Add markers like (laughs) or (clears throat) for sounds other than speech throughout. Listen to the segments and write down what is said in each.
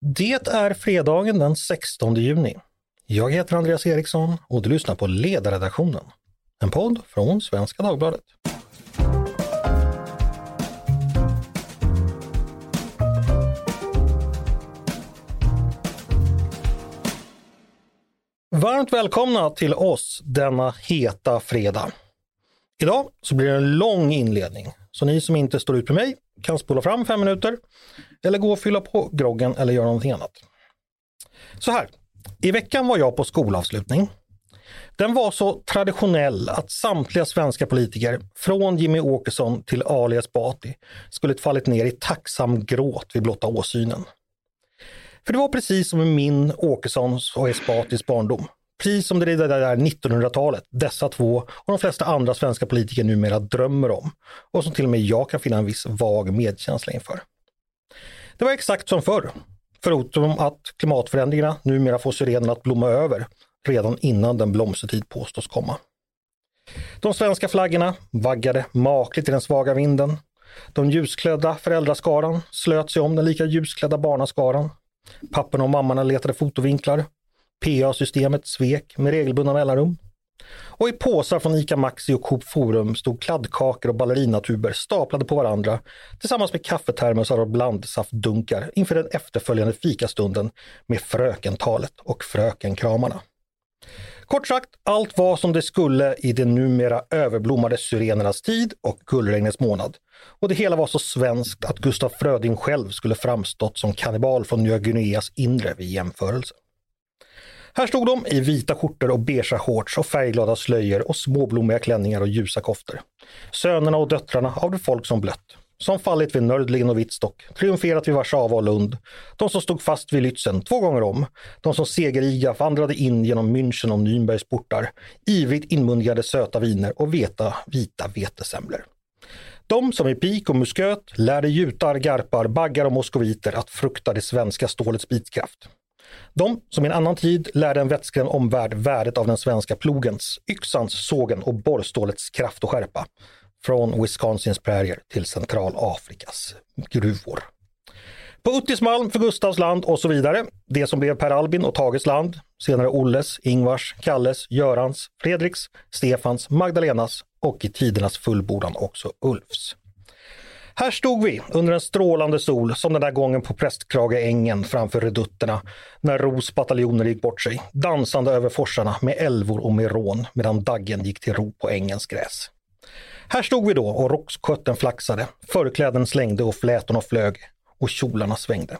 Det är fredagen den 16 juni. Jag heter Andreas Eriksson och du lyssnar på Ledarredaktionen. En podd från Svenska Dagbladet. Varmt välkomna till oss denna heta fredag. Idag så blir det en lång inledning, så ni som inte står ut med mig kan spola fram fem minuter eller gå och fylla på groggen eller göra någonting annat. Så här, i veckan var jag på skolavslutning. Den var så traditionell att samtliga svenska politiker, från Jimmy Åkesson till Ali Esbati, skulle fallit ner i tacksam gråt vid blotta åsynen. För det var precis som i min, Åkessons och Esbatis barndom. Precis som det är där 1900-talet dessa två och de flesta andra svenska politiker numera drömmer om och som till och med jag kan finna en viss vag medkänsla inför. Det var exakt som förr, förutom att klimatförändringarna numera får syrenen att blomma över redan innan den blomstertid påstås komma. De svenska flaggorna vaggade makligt i den svaga vinden. De ljusklädda föräldraskaran slöt sig om den lika ljusklädda barnaskaran. Papporna och mammorna letade fotovinklar. PA-systemet svek med regelbundna mellanrum. Och i påsar från ICA Maxi och Coop Forum stod kladdkakor och ballerinatuber staplade på varandra tillsammans med kaffetermosar och blandsaftdunkar inför den efterföljande fikastunden med frökentalet och frökenkramarna. Kort sagt, allt var som det skulle i de numera överblommade syrenernas tid och gullregnets månad. Och det hela var så svenskt att Gustaf Fröding själv skulle framstått som kannibal från Nya Guineas inre vid jämförelse. Här stod de i vita skjortor och beigea shorts och färgglada slöjor och småblommiga klänningar och ljusa koftor. Sönerna och döttrarna av det folk som blött. Som fallit vid Nördlingen och Wittstock, triumferat vid Warszawa och Lund. De som stod fast vid Lützen två gånger om. De som segeriga vandrade in genom München och Nürnbergs portar. Ivrigt inmundigade söta viner och veta vita vetesemlor. De som i pik och musköt lärde jutar, garpar, baggar och moskoviter att frukta det svenska stålets bitkraft. De som i en annan tid lärde en vettskrämd omvärld värdet av den svenska plogens, yxans, sågen och borrstålets kraft och skärpa. Från Wisconsins prärier till Centralafrikas gruvor. På Uttismalm för Gustavs land och så vidare. Det som blev Per Albin och Tages land. Senare Olles, Ingvars, Kalles, Görans, Fredriks, Stefans, Magdalenas och i tidernas fullbordan också Ulfs. Här stod vi under en strålande sol som den där gången på Prästkrageängen framför redutterna när Ros bataljoner gick bort sig, dansande över forsarna med älvor och med rån medan daggen gick till ro på ängens gräs. Här stod vi då och rockskötten flaxade, förkläden slängde och flätorna flög och kjolarna svängde.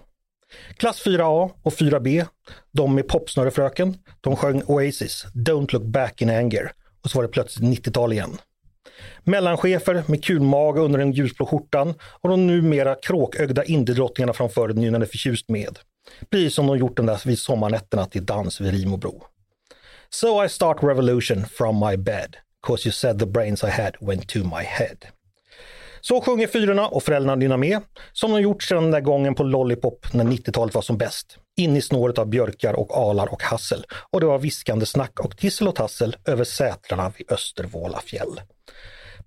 Klass 4A och 4B, de med popsnörefröken, de sjöng Oasis, Don't look back in anger och så var det plötsligt 90-tal igen. Mellanchefer med kulmage under den ljusblå skjortan och de numera kråkögda indiedrottningarna framför den nynnade förtjust med. Precis som de gjort den där vid sommarnätterna till dans vid Rimobro. So I start revolution from my bed, cause you said the brains I had went to my head. Så sjunger fyrorna och föräldrarna nynnar med, som de gjort sedan den där gången på Lollipop när 90-talet var som bäst. In i snåret av björkar och alar och hassel. Och det var viskande snack och tissel och tassel över sätrarna vid Östervåla fjäll.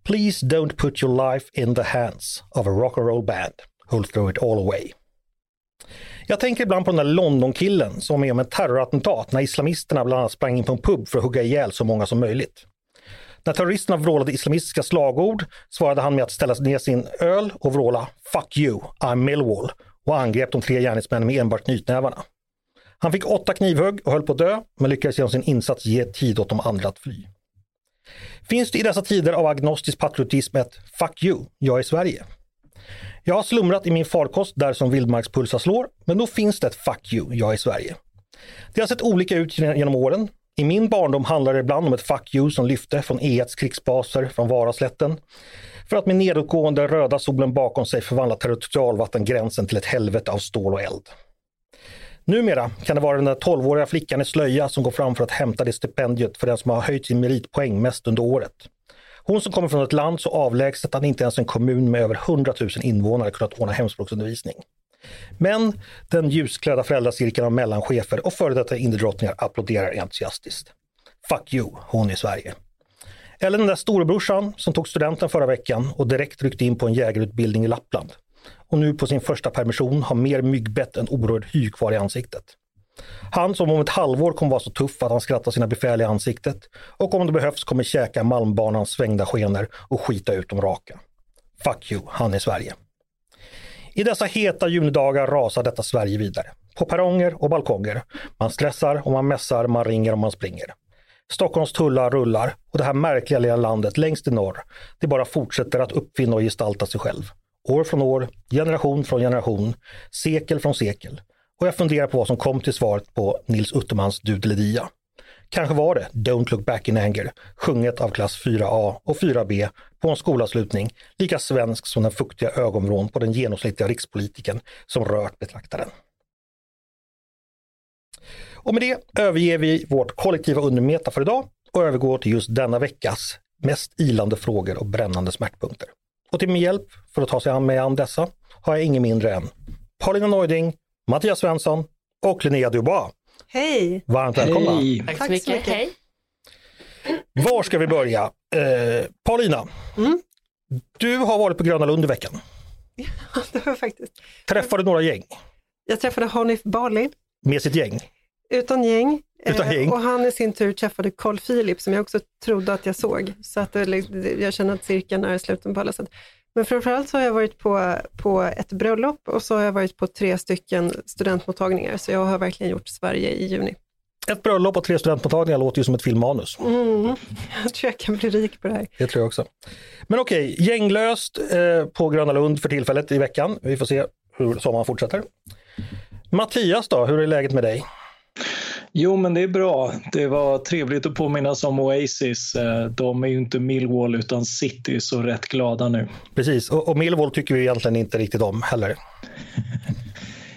Please don't put your life in the hands of a rock and roll band who'll throw it all away. Jag tänker ibland på den där London-killen som var med om ett terrorattentat när islamisterna bland annat sprang in på en pub för att hugga ihjäl så många som möjligt. När terroristerna vrålade islamistiska slagord svarade han med att ställa ner sin öl och vråla “Fuck you, I'm Millwall” och angrep de tre gärningsmännen med enbart knytnävarna. Han fick åtta knivhugg och höll på att dö, men lyckades genom sin insats ge tid åt de andra att fly. Finns det i dessa tider av agnostisk patriotism ett “fuck you, jag är Sverige”? Jag har slumrat i min farkost där som vildmarkspulsar slår, men då finns det ett “fuck you, jag är Sverige”. Det har sett olika ut genom åren. I min barndom handlade det ibland om ett fuck you som lyfte från E1s krigsbaser från Varaslätten. För att med nedåtgående röda solen bakom sig förvandla territorialvattengränsen till ett helvete av stål och eld. Numera kan det vara den där 12-åriga flickan i slöja som går fram för att hämta det stipendiet för den som har höjt sin meritpoäng mest under året. Hon som kommer från ett land så avlägset att inte ens en kommun med över 100 000 invånare kunnat ordna hemspråksundervisning. Men den ljusklädda föräldracirkeln av mellanchefer och före detta indiedrottningar applåderar entusiastiskt. Fuck you, hon i Sverige. Eller den där storebrorsan som tog studenten förra veckan och direkt ryckte in på en jägarutbildning i Lappland. och nu på sin första permission har mer myggbett än orörd hy kvar i ansiktet. Han som om ett halvår kommer vara så tuff att han skrattar sina befäl i ansiktet och om det behövs kommer käka Malmbanans svängda skenor och skita ut dem raka. Fuck you, han är Sverige. I dessa heta junidagar rasar detta Sverige vidare. På perronger och balkonger. Man stressar och man mässar, man ringer och man springer. Stockholms tullar rullar och det här märkliga lilla landet längst i norr, det bara fortsätter att uppfinna och gestalta sig själv. År från år, generation från generation, sekel från sekel. Och jag funderar på vad som kom till svaret på Nils Uttermans Dudeledia. Kanske var det Don't look back in anger, sjunget av klass 4A och 4B på en skolavslutning, lika svensk som den fuktiga ögonvrån på den genomsnittliga rikspolitiken som rört betraktaren. Och med det överger vi vårt kollektiva undermeta för idag och övergår till just denna veckas mest ilande frågor och brännande smärtpunkter. Och till min hjälp för att ta sig an med an dessa har jag ingen mindre än Paulina Neuding, Mattias Svensson och Linnea Dubois. Hej! Varmt välkomna! Hej. Tack, Tack så mycket. Hej. Var ska vi börja? Eh, Paulina, Mm. du har varit på Gröna Lund i veckan. Det var faktiskt. Träffade några gäng Jag träffade Hanif Bali med sitt gäng. utan gäng. Utan Eh, gäng. Och han i sin tur träffade Carl Philip som jag också trodde att jag såg. Så att det- jag känner att cirkeln är sluten på alla sätt. Men framförallt så har jag varit på, på ett bröllop och så har jag varit på tre stycken studentmottagningar. Så jag har verkligen gjort Sverige i juni. Ett bröllop och tre studentmottagningar låter ju som ett filmmanus. Mm. (laughs) Jag tror jag kan bli rik på det här. Det tror jag också. Men okej, gänglöst eh, på Gröna Lund för tillfället i veckan. Vi får se hur sommaren fortsätter. Mattias då, hur är läget med dig? Jo, men det är bra. Det var trevligt att påminnas om Oasis. Eh, De är ju inte Millwall utan City, så rätt glada nu. Precis, och, och Millwall tycker vi egentligen inte riktigt om heller. (laughs)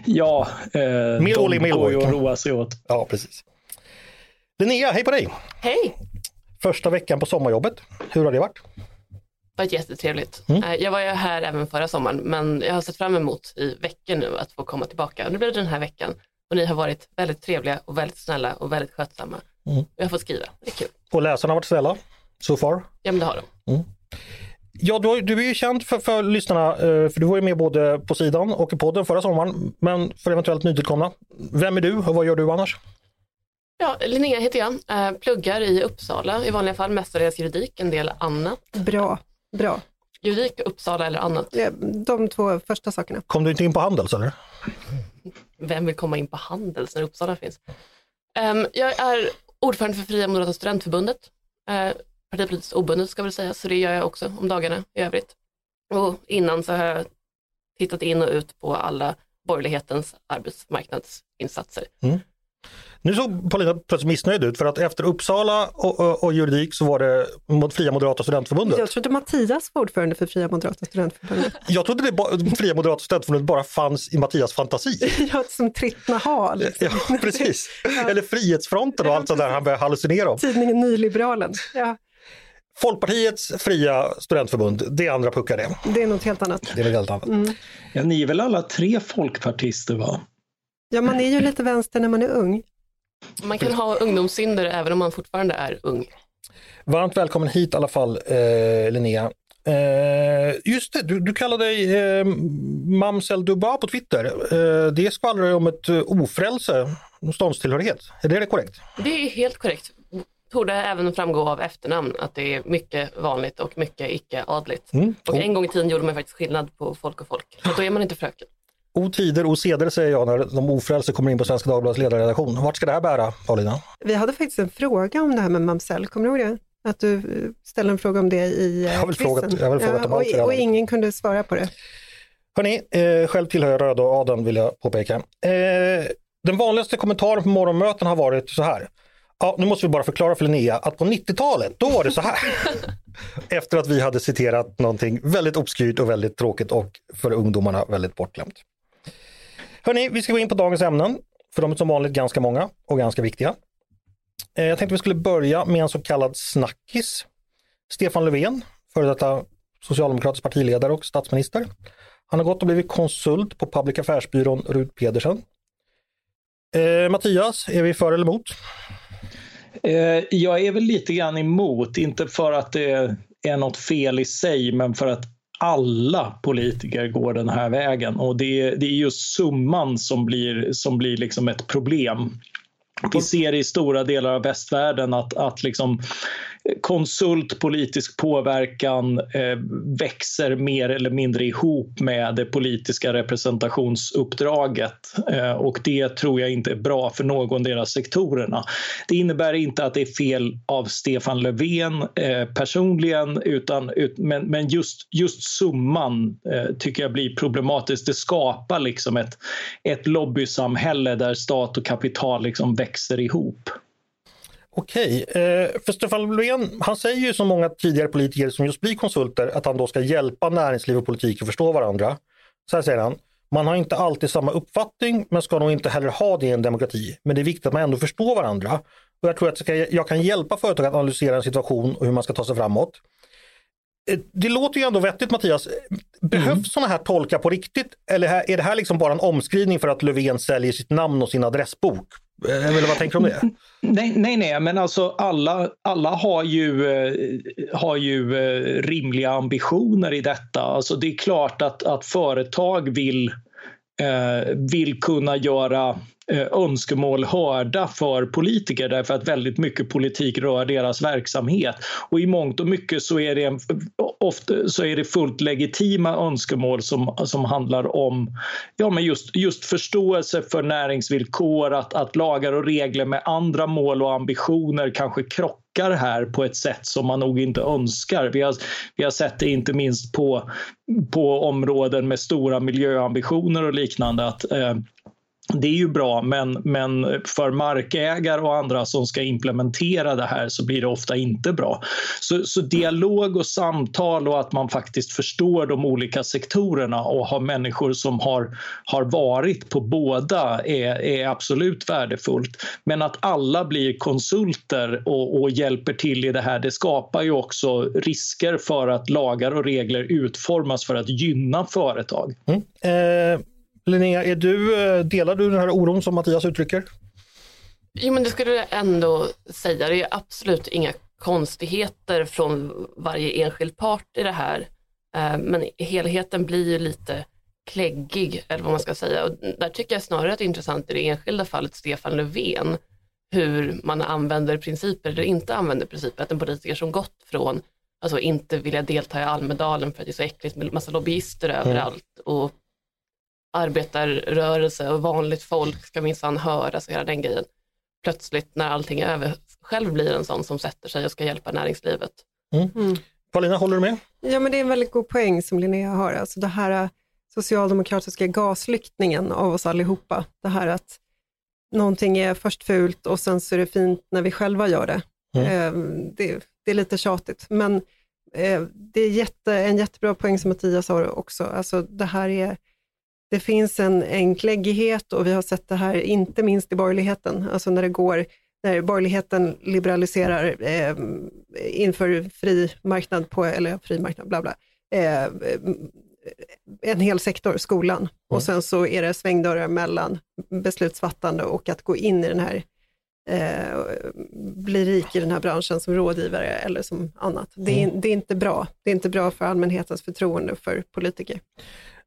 Ja, eh, Millwall de Millwall. går ju att roa sig åt. Ja, precis. Linnea, hej på dig! Hej! Första veckan på sommarjobbet. Hur har det varit? Det var jättetrevligt. Mm. Eh, Jag var ju här även förra sommaren, men jag har sett fram emot i veckor nu att få komma tillbaka. Nu blir det den här veckan och ni har varit väldigt trevliga och väldigt snälla och väldigt skötsamma. Mm. Jag får skriva, det är kul. Och läsarna har varit snälla, so far. Ja, men det har de. Ja, du, har- du är ju känd för, för lyssnarna, eh, för du var ju med både på sidan och i podden förra sommaren. Men för eventuellt nytillkomna, vem är du och vad gör du annars? Ja, Linnea heter jag, eh, pluggar i Uppsala i vanliga fall, mestadels juridik, en del annat. Bra, bra. Juridik, Uppsala eller annat. Ja, De två första sakerna. Kom du inte in på Handels eller? Vem vill komma in på Handels när Uppsala finns? Ehm, jag är ordförande för Fria Moderata Studentförbundet. Uh, partipolitiskt obundet ska väl säga, så det gör jag också om dagarna i övrigt. Och innan så har jag tittat in och ut på alla borgerlighetens arbetsmarknadsinsatser. Nu såg Paulina plötsligt missnöjd ut för att efter Uppsala och, och, och juridik så var det mot Fria Moderata Studentförbundet. Jag trodde Mattias var ordförande för Fria Moderata Studentförbundet. (laughs) Jag trodde det ba, Fria Moderata Studentförbundet bara fanns i Mattias fantasi. (laughs) Ja, som Trittna har. Liksom. Ja, precis. (laughs) Eller Frihetsfronten och allt sånt där han började hallucinera om. Tidningen Nyliberalen. Ja, Folkpartiets fria studentförbund, det är andra puckar det. det är något helt annat. Det är väl helt annat. Mm. Ja, ni är väl alla tre folkpartister, va? Ja, man är ju lite vänster när man är ung. Man kan ha ungdomssynder även om man fortfarande är ung. Varmt välkommen hit i alla fall eh, Linnea. Eh, just det, du, du kallar dig eh, Mamsel Dubois på Twitter. Eh, det skvallrar ju om ett eh, ofrälse, ståndstillhörighet. Är det korrekt? Det är helt korrekt. Torde även framgå av efternamn att det är mycket vanligt och mycket icke-adligt. Mm. Och en gång i tiden gjorde man faktiskt skillnad på folk och folk. Så då är man inte fröken. O tider, o seder säger jag när de ofrälse kommer in på Svenska Dagbladets ledarredaktion. Vart ska det här bära Paulina? Vi hade faktiskt en fråga om det här med mamsell, kommer du ihåg det? Att du eh, ställde en fråga om det i eh, Jag quizen. frågat- jag frågat om allt och, och ingen kunde svara på det. Hörni, eh, själv tillhör jag röda adeln vill jag påpeka. Eh, den vanligaste kommentaren på morgonmöten har varit så här. Ja, nu måste vi bara förklara för Linnea att på 90-talet, då var det så här. (laughs) Efter att vi hade citerat någonting väldigt obskyrt och väldigt tråkigt och för ungdomarna väldigt bortglömt. Hörni, vi ska gå in på dagens ämnen. För de är som vanligt ganska många och ganska viktiga. Eh, jag tänkte vi skulle börja med en så kallad snackis. Stefan Löfven, före detta socialdemokratisk partiledare och statsminister. Han har gått och blivit konsult på public affärsbyrån Rud Rut Pedersen. Eh, Mattias, är vi för eller emot? Eh, Jag är väl lite grann emot, inte för att det är något fel i sig, men för att alla politiker går den här vägen och det, det är just summan som blir, som blir liksom ett problem. Vi ser i stora delar av västvärlden att, att liksom konsult, politisk påverkan eh, växer mer eller mindre ihop med det politiska representationsuppdraget eh, och det tror jag inte är bra för någon deras sektorerna. Det innebär inte att det är fel av Stefan Löfven eh, personligen utan, ut, men, men just, just summan eh, tycker jag blir problematisk. Det skapar liksom ett, ett lobbysamhälle där stat och kapital liksom växer ihop. Okej, eh, för Stefan Löfven, han säger ju som många tidigare politiker som just blir konsulter att han då ska hjälpa näringsliv och politik att förstå varandra. Så här säger han, man har inte alltid samma uppfattning men ska nog inte heller ha det i en demokrati. Men det är viktigt att man ändå förstår varandra. Och jag tror att jag kan hjälpa företag att analysera en situation och hur man ska ta sig framåt. Eh, det låter ju ändå vettigt Mattias. Behövs mm. sådana här tolkar på riktigt? Eller är det här liksom bara en omskrivning för att Löfven säljer sitt namn och sin adressbok? Eh, Eller vad tänker du om det? (laughs) Nej, nej, nej, men alltså alla, alla har ju, eh, har ju eh, rimliga ambitioner i detta. Alltså det är klart att, att företag vill, vill kunna göra Eh, önskemål hörda för politiker därför att väldigt mycket politik rör deras verksamhet. Och i mångt och mycket så är det, ofta, så är det fullt legitima önskemål som, som handlar om ja, men just, just förståelse för näringsvillkor, att, att lagar och regler med andra mål och ambitioner kanske krockar här på ett sätt som man nog inte önskar. Vi har, vi har sett det inte minst på, på områden med stora miljöambitioner och liknande att eh, det är ju bra, men, men för markägare och andra som ska implementera det här så blir det ofta inte bra. Så, så, dialog och samtal och att man faktiskt förstår de olika sektorerna och har människor som har, har varit på båda är, är absolut värdefullt. Men att alla blir konsulter och, och hjälper till i det här, det skapar ju också risker för att lagar och regler utformas för att gynna företag. Mm. Eh Linnea, är du, eh, delar du den här oron som Mattias uttrycker? Jo, men det skulle jag ändå säga. Det är absolut inga konstigheter från varje enskild part i det här. Eh, men helheten blir ju lite kläggig, eller vad man ska säga. Och där tycker jag snarare att det är intressant i det enskilda fallet Stefan Löfven, hur man använder principer eller inte använder principer. Att en politiker som gått från alltså inte vilja delta i Almedalen för att det är så äckligt med massa lobbyister mm. överallt och arbetarrörelse och vanligt folk ska minsann höras och hela den grejen. Plötsligt när allting är över, själv blir en sån som sätter sig och ska hjälpa näringslivet. Mm. Mm. Paulina, håller du med? Ja, men det är en väldigt god poäng som Linnea har. Alltså det här äh, socialdemokratiska gaslyktningen av oss allihopa. Det här att någonting är först fult och sen så är det fint när vi själva gör det. Mm. Ehm, det, det, är lite tjatigt, men eh, det är jätte, en jättebra poäng som Mattias har också. Alltså det här är det finns en enkläggighet och vi har sett det här inte minst i borgerligheten, alltså när det går när borgerligheten liberaliserar eh, inför fri marknad, på, eller fri marknad, bla bla, eh, en hel sektor, skolan. Mm. Och sen så är det svängdörrar mellan beslutsfattande och att gå in i den här, eh, bli rik i den här branschen som rådgivare eller som annat. Det är, mm. det är inte bra. Det är inte bra för allmänhetens förtroende för politiker.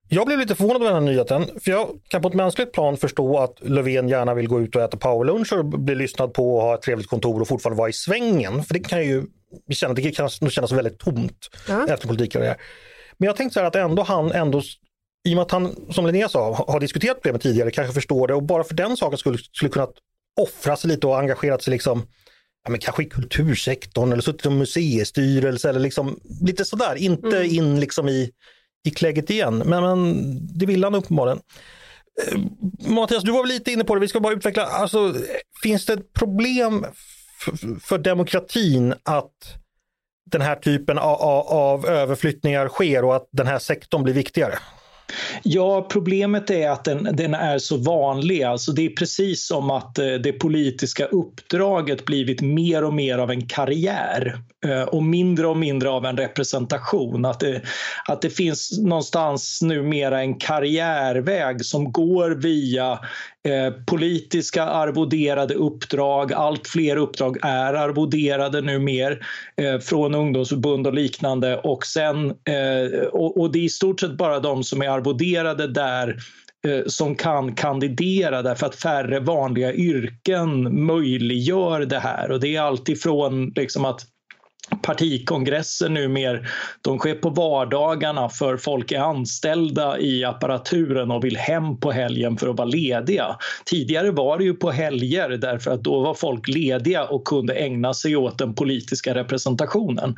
Jag blev lite förvånad över den här nyheten, för jag kan på ett mänskligt plan förstå att Löfven gärna vill gå ut och äta powerlunch och bli lyssnad på och ha ett trevligt kontor och fortfarande vara i svängen. För det kan ju känna, det kan kännas väldigt tomt ja. efter politikkarriär. Men jag tänkte så här att ändå han ändå, i och med att han som Linnea sa har diskuterat problemet tidigare, kanske förstår det och bara för den saken skulle, skulle kunna offra sig lite och engagerat sig liksom ja, men kanske i kultursektorn eller suttit i museistyrelse eller liksom lite sådär, inte mm. in liksom i i igen. Men, men det vill han uppenbarligen. Eh, Mattias, du var lite inne på det, vi ska bara utveckla. Alltså, finns det ett problem för demokratin att den här typen av, av överflyttningar sker och att den här sektorn blir viktigare? Ja, problemet är att den, den, är så vanlig. Alltså det är precis som att eh, det politiska uppdraget blivit mer och mer av en karriär eh, och mindre och mindre av en representation. Att det, att det finns någonstans numera en karriärväg som går via Eh, politiska arvoderade uppdrag. Allt fler uppdrag är arvoderade numer eh, från ungdomsförbund och liknande. Och, sen, eh, och, och det är i stort sett bara de som är arvoderade där eh, som kan kandidera därför att färre vanliga yrken möjliggör det här. Och det är alltifrån liksom att partikongresser numer, de sker på vardagarna för folk är anställda i apparaturen och vill hem på helgen för att vara lediga. Tidigare var det ju på helger därför att då var folk lediga och kunde ägna sig åt den politiska representationen.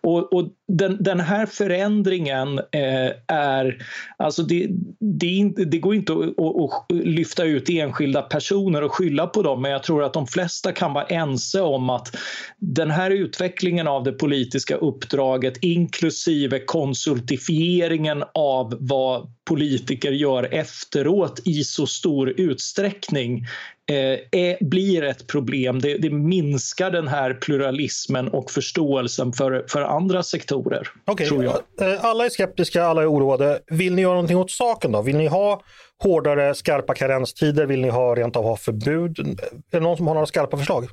Och, och den, den, här förändringen eh, är, alltså det, det, det går inte att, att, att lyfta ut enskilda personer och skylla på dem men jag tror att de flesta kan vara ense om att den här utvecklingen av det politiska uppdraget inklusive konsultifieringen av vad politiker gör efteråt i så stor utsträckning eh, är, blir ett problem. Det, det, minskar den här pluralismen och förståelsen för, för andra sektorer. Okay. Tror jag. Eh, alla är skeptiska, alla är oroade. Vill ni göra någonting åt saken då? Vill ni ha hårdare, skarpa karenstider? Vill ni ha rent av ha förbud? Är det någon som har några skarpa förslag?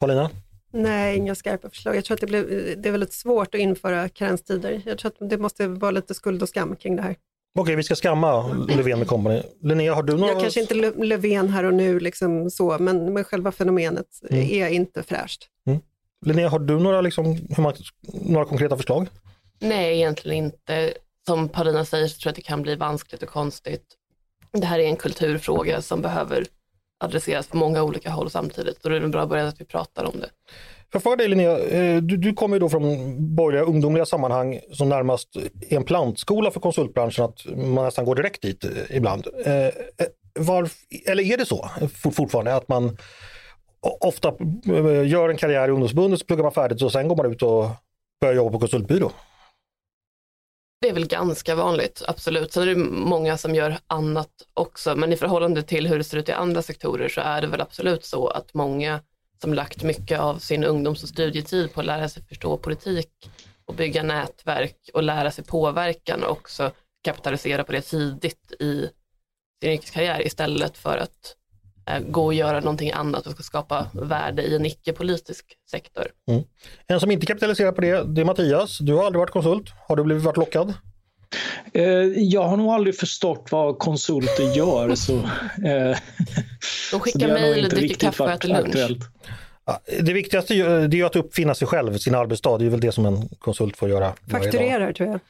Paulina? Nej, inga skarpa förslag. Jag tror att det, blev, det är väldigt svårt att införa karenstider. Jag tror att det måste vara lite skuld och skam kring det här. Okej, vi ska skamma Löfven med company. Linnea, har du några... Jag kanske inte Löfven här och nu, liksom så, men, men själva fenomenet mm. är inte fräscht. Mm. Linnea, har du några, liksom, man, några konkreta förslag? Nej, egentligen inte. Som Paulina säger så tror jag att det kan bli vanskligt och konstigt. Det här är en kulturfråga som behöver adresseras på många olika håll samtidigt. Då är det en bra början att vi pratar om det. Jag frågar dig Linnea, eh, du, du kommer ju då från borgerliga ungdomliga sammanhang som närmast är en plantskola för konsultbranschen, att man nästan går direkt dit eh, ibland. Eh, var, eller är det så fortfarande att man ofta gör en karriär i ungdomsförbundet, så pluggar man färdigt och sen går man ut och börjar jobba på konsultbyrå? Det är väl ganska vanligt, absolut. Sen är det många som gör annat också, men i förhållande till hur det ser ut i andra sektorer så är det väl absolut så att många som lagt mycket av sin ungdoms och studietid på att lära sig förstå politik och bygga nätverk och lära sig påverkan och också kapitalisera på det tidigt i sin yrkeskarriär istället för att gå och göra någonting annat och ska skapa värde i en icke-politisk sektor. Mm. En som inte kapitaliserar på det, det är Mattias. Du har aldrig varit konsult. Har du blivit varit lockad? Eh, jag har nog aldrig förstått vad konsulter (laughs) gör. så, eh, De skickar mejl dricker kaffe och äter lunch. Aktuellt. det viktigaste är ju att uppfinna sig själv, sin arbetsdag. Det är väl det som en konsult får göra. Fakturerar tror jag.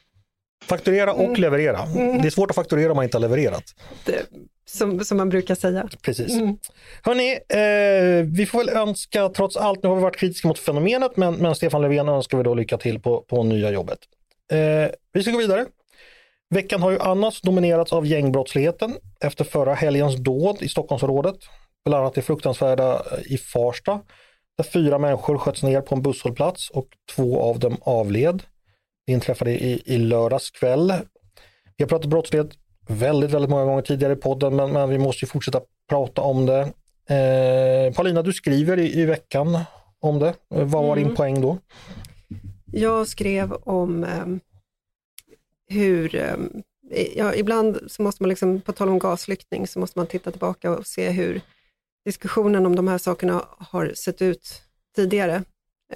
Fakturera och mm. leverera. Mm. Det är svårt att fakturera om man inte har levererat. Det, som, som man brukar säga. Precis. Mm. Hörni, eh, vi får väl önska trots allt, nu har vi varit kritiska mot fenomenet, men, men Stefan Löfven önskar vi då lycka till på, på nya jobbet. Eh, vi ska gå vidare. Veckan har ju annars dominerats av gängbrottsligheten efter förra helgens dåd i Stockholmsområdet. Bland annat det fruktansvärda i Farsta där fyra människor sköts ner på en busshållplats och två av dem avled. Det inträffade i, i lördags kväll. Vi har pratat brottslighet väldigt, väldigt många gånger tidigare i podden men, men vi måste ju fortsätta prata om det. Eh, Paulina, du skriver i, i veckan om det. Vad var mm. din poäng då? Jag skrev om eh, hur, eh, ja, ibland så måste man, liksom, på tal om gaslyktning, så måste man titta tillbaka och se hur diskussionen om de här sakerna har sett ut tidigare.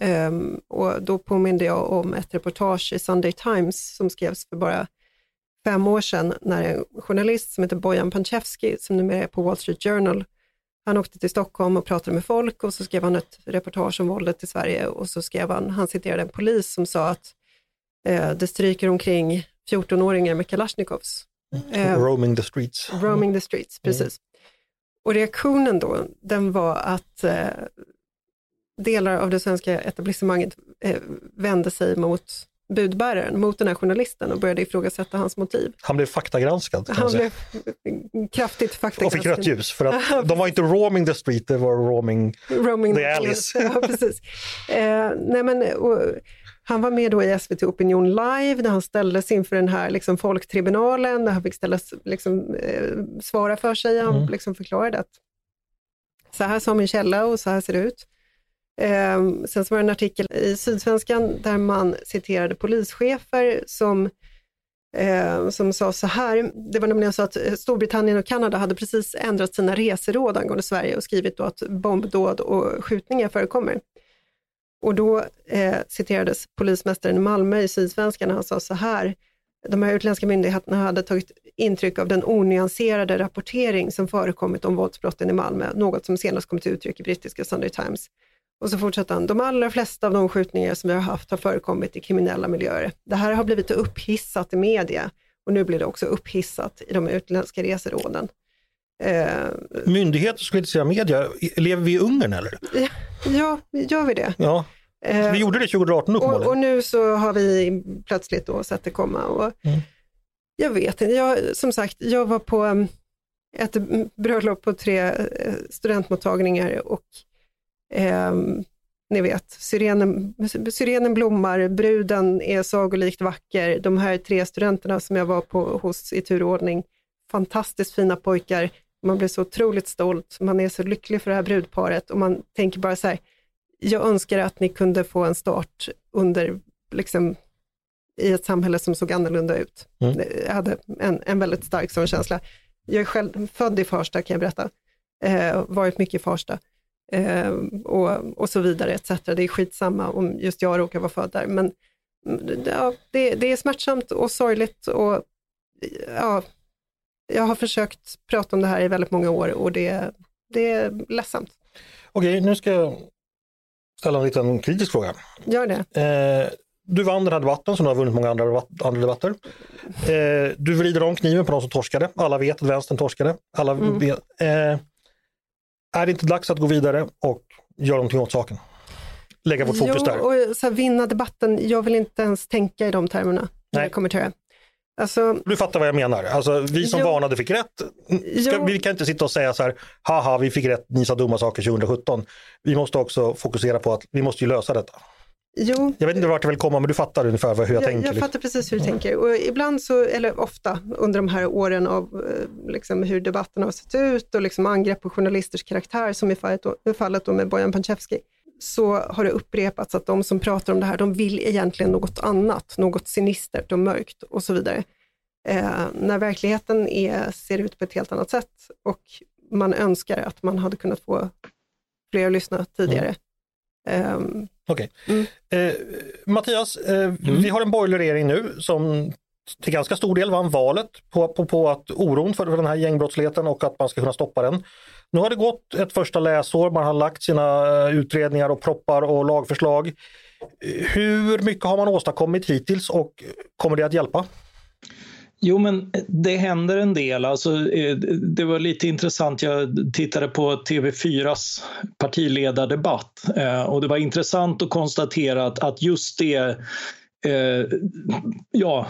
Um, och då påminde jag om ett reportage i Sunday Times som skrevs för bara fem år sedan när en journalist som heter Bojan Panchevski, som numera är på Wall Street Journal, han åkte till Stockholm och pratade med folk och så skrev han ett reportage om våldet i Sverige och så skrev han, han citerade en polis som sa att eh, det stryker omkring 14-åringar med Kalashnikovs. Eh, roaming the streets. Roaming the streets, precis. Mm. Och reaktionen då, den var att eh, delar av det svenska etablissemanget eh, vände sig mot budbäraren, mot den här journalisten och började ifrågasätta hans motiv. Han blev faktagranskad. Han blev kraftigt faktagranskad. Och fick rött ljus, för att (laughs) de var inte roaming the street, det var roaming, roaming the alleys. ja, precis. Eh, nej men, och, han var med då i SVT Opinion Live när han ställdes inför den här liksom, folktribunalen, där han fick ställas, liksom, eh, svara för sig. Han mm. liksom förklarade att så här sa min källa och så här ser det ut. Eh, sen så var det en artikel i Sydsvenskan där man citerade polischefer som eh, som sa så här, det var nämligen så att eh, Storbritannien och Kanada hade precis ändrat sina reseråd angående Sverige och skrivit då att bombdåd och skjutningar förekommer. Och då eh, citerades polismästaren i Malmö i Sydsvenskan, han sa så här, de här utländska myndigheterna hade tagit intryck av den onyanserade rapportering som förekommit om våldsbrotten i Malmö, något som senast kom till uttryck i brittiska Sunday Times. Och så fortsätter han, de allra flesta av de skjutningar som vi har haft har förekommit i kriminella miljöer. Det här har blivit upphissat i media och nu blir det också upphissat i de utländska reseråden. Eh, Myndigheter skulle inte säga media, lever vi i Ungern eller? Ja, gör vi det? Ja. Eh, vi gjorde det 2018 uppenbarligen. Och, och nu så har vi plötsligt då sett det komma. Och mm. Jag vet inte, jag, som sagt, jag var på um, ett bröllop på tre eh, studentmottagningar och eh, ni vet, syrenen, syrenen blommar, bruden är sagolikt vacker. De här tre studenterna som jag var på hos i turordning, fantastiskt fina pojkar. Man blir så otroligt stolt, man är så lycklig för det här brudparet och man tänker bara så här, jag önskar att ni kunde få en start under, liksom, i ett samhälle som såg annorlunda ut. Mm. Jag hade en, en väldigt stark sån känsla. Jag är själv född i Farsta kan jag berätta, eh, varit mycket i Farsta eh, och, och så vidare etc. Det är skitsamma om just jag råkar vara född där, men ja, det, det är smärtsamt och sorgligt och ja, jag har försökt prata om det här i väldigt många år och det, det är ledsamt. Okej, nu ska jag ställa en liten kritisk fråga. Gör det. Eh, du vann den här debatten som du har vunnit många andra, andra debatter. Eh, du vrider om kniven på de som torskade. Alla vet att vänstern torskade. Alla mm. vet, eh, är det inte dags att gå vidare och göra någonting åt saken? Lägga vårt fokus jo, där. Och så här, vinna debatten, jag vill inte ens tänka i de termerna. När jag kommer till det. Alltså, du fattar vad jag menar. Alltså, vi som jo, varnade fick rätt. Ska, vi kan inte sitta och säga så här, haha vi fick rätt, ni sa dumma saker 2017. Vi måste också fokusera på att vi måste ju lösa detta. Jo. Jag vet inte vart jag vill komma men du fattar ungefär hur jag, jag tänker. Jag fattar precis hur du tänker och ibland så, eller ofta under de här åren av eh, liksom, hur debatten har sett ut och liksom angrepp på journalisters karaktär som i fallet, i fallet då med Bojan Panchevski så har det upprepats att de som pratar om det här, de vill egentligen något annat, något sinistert och mörkt och så vidare. Eh, när verkligheten är, ser ut på ett helt annat sätt och man önskar att man hade kunnat få fler att lyssna tidigare. Mm. Um, Okej. Okay. Mm. Eh, Mattias, eh, mm. vi har en borgerlig regering nu som till ganska stor del vann valet på, på, på att oron för den här gängbrottsligheten och att man ska kunna stoppa den. Nu har det gått ett första läsår, man har lagt sina eh, utredningar och proppar och lagförslag. Hur mycket har man åstadkommit hittills och kommer det att hjälpa? Jo, men det händer en del. Alltså, eh, det var lite intressant. Jag tittade på TV4s partiledardebatt eh, och det var intressant att konstatera att, att just det eh, ja,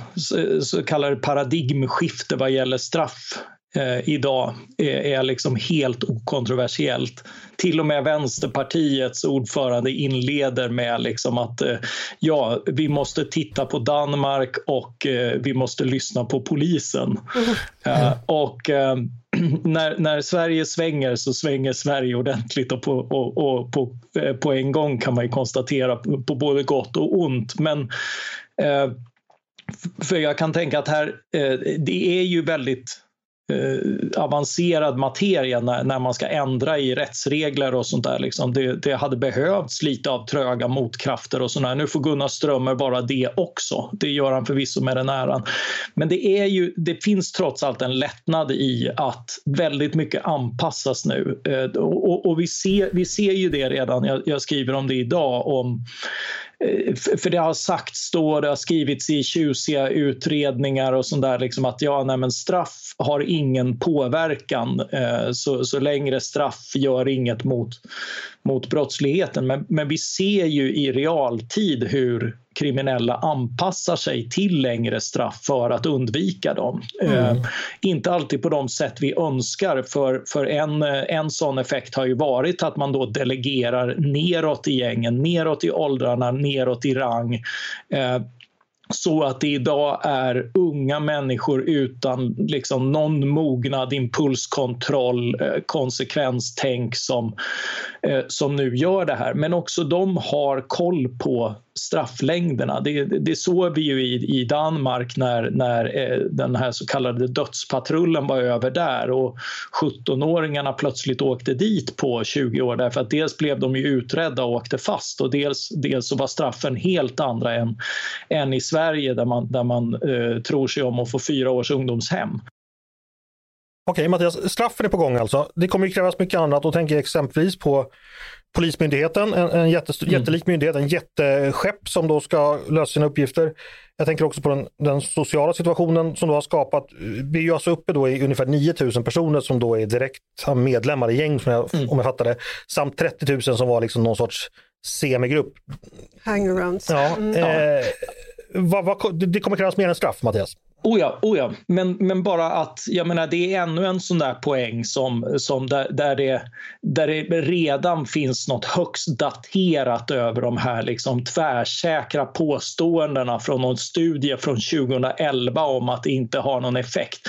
så kallade paradigmskifte vad gäller straff eh, idag är, är liksom helt okontroversiellt. Till och med Vänsterpartiets ordförande inleder med liksom att eh, ja, vi måste titta på Danmark och eh, vi måste lyssna på polisen. Mm. och eh, (clears throat) när, när, Sverige svänger så svänger Sverige ordentligt och på, och, och på, eh, på en gång kan man ju konstatera på både gott och ont. Men eh, för jag kan tänka att här, det är ju väldigt eh, avancerad materia när, när, man ska ändra i rättsregler och sånt där. Liksom. Det, det, hade behövts lite av tröga motkrafter och sådär. Nu får Gunnar Strömmer vara det också. Det gör han förvisso med den äran. Men det, är ju, det finns trots allt en lättnad i att väldigt mycket anpassas nu. Eh, och, och, vi, ser, vi ser ju det redan, jag, jag skriver om det idag, om Eh, för det har sagts då, det har skrivits i tjusiga utredningar och sånt där, liksom att ja, nej, men straff har ingen påverkan. Eh, så, så längre straff gör inget mot, mot brottsligheten. Men, men vi ser ju i realtid hur kriminella anpassar sig till längre straff för att undvika dem. Mm. Eh, inte alltid på de sätt vi önskar för, för en, en sån effekt har ju varit att man då delegerar neråt i gängen, neråt i åldrarna, neråt i rang. Eh, så att det idag är unga människor utan liksom någon mognad, impulskontroll, eh, konsekvenstänk som, eh, som nu gör det här. Men också de har koll på strafflängderna. Det, det såg vi ju i, i Danmark när, när eh, den här så kallade dödspatrullen var över där och 17-åringarna plötsligt åkte dit på 20 år därför att dels blev de ju utredda och åkte fast och dels, dels så var straffen helt andra än, än i Sverige där man, där man eh, tror sig om att få fyra års ungdomshem. Okej Mattias, straffen är på gång alltså. Det kommer ju krävas mycket annat och tänker exempelvis på Polismyndigheten, en, en jättes, mm. jättelik myndighet, en jätteskepp som då ska lösa sina uppgifter. Jag tänker också på den, den sociala situationen som då har skapat, vi är ju alltså uppe då i ungefär 9000 personer som då är direkt medlemmar i gäng som jag, mm. om jag fattar det, samt 30 000 som var liksom någon sorts semigrupp. Hangarounds. Ja, mm. eh, vad, vad, det kommer krävas mer än straff Mattias? Oh ja, oh ja. Men, men bara att jag menar, det är ännu en sån där poäng som, som där, där, det, där det redan finns något högst daterat över de här liksom tvärsäkra påståendena från någon studie från 2011 om att det inte har någon effekt.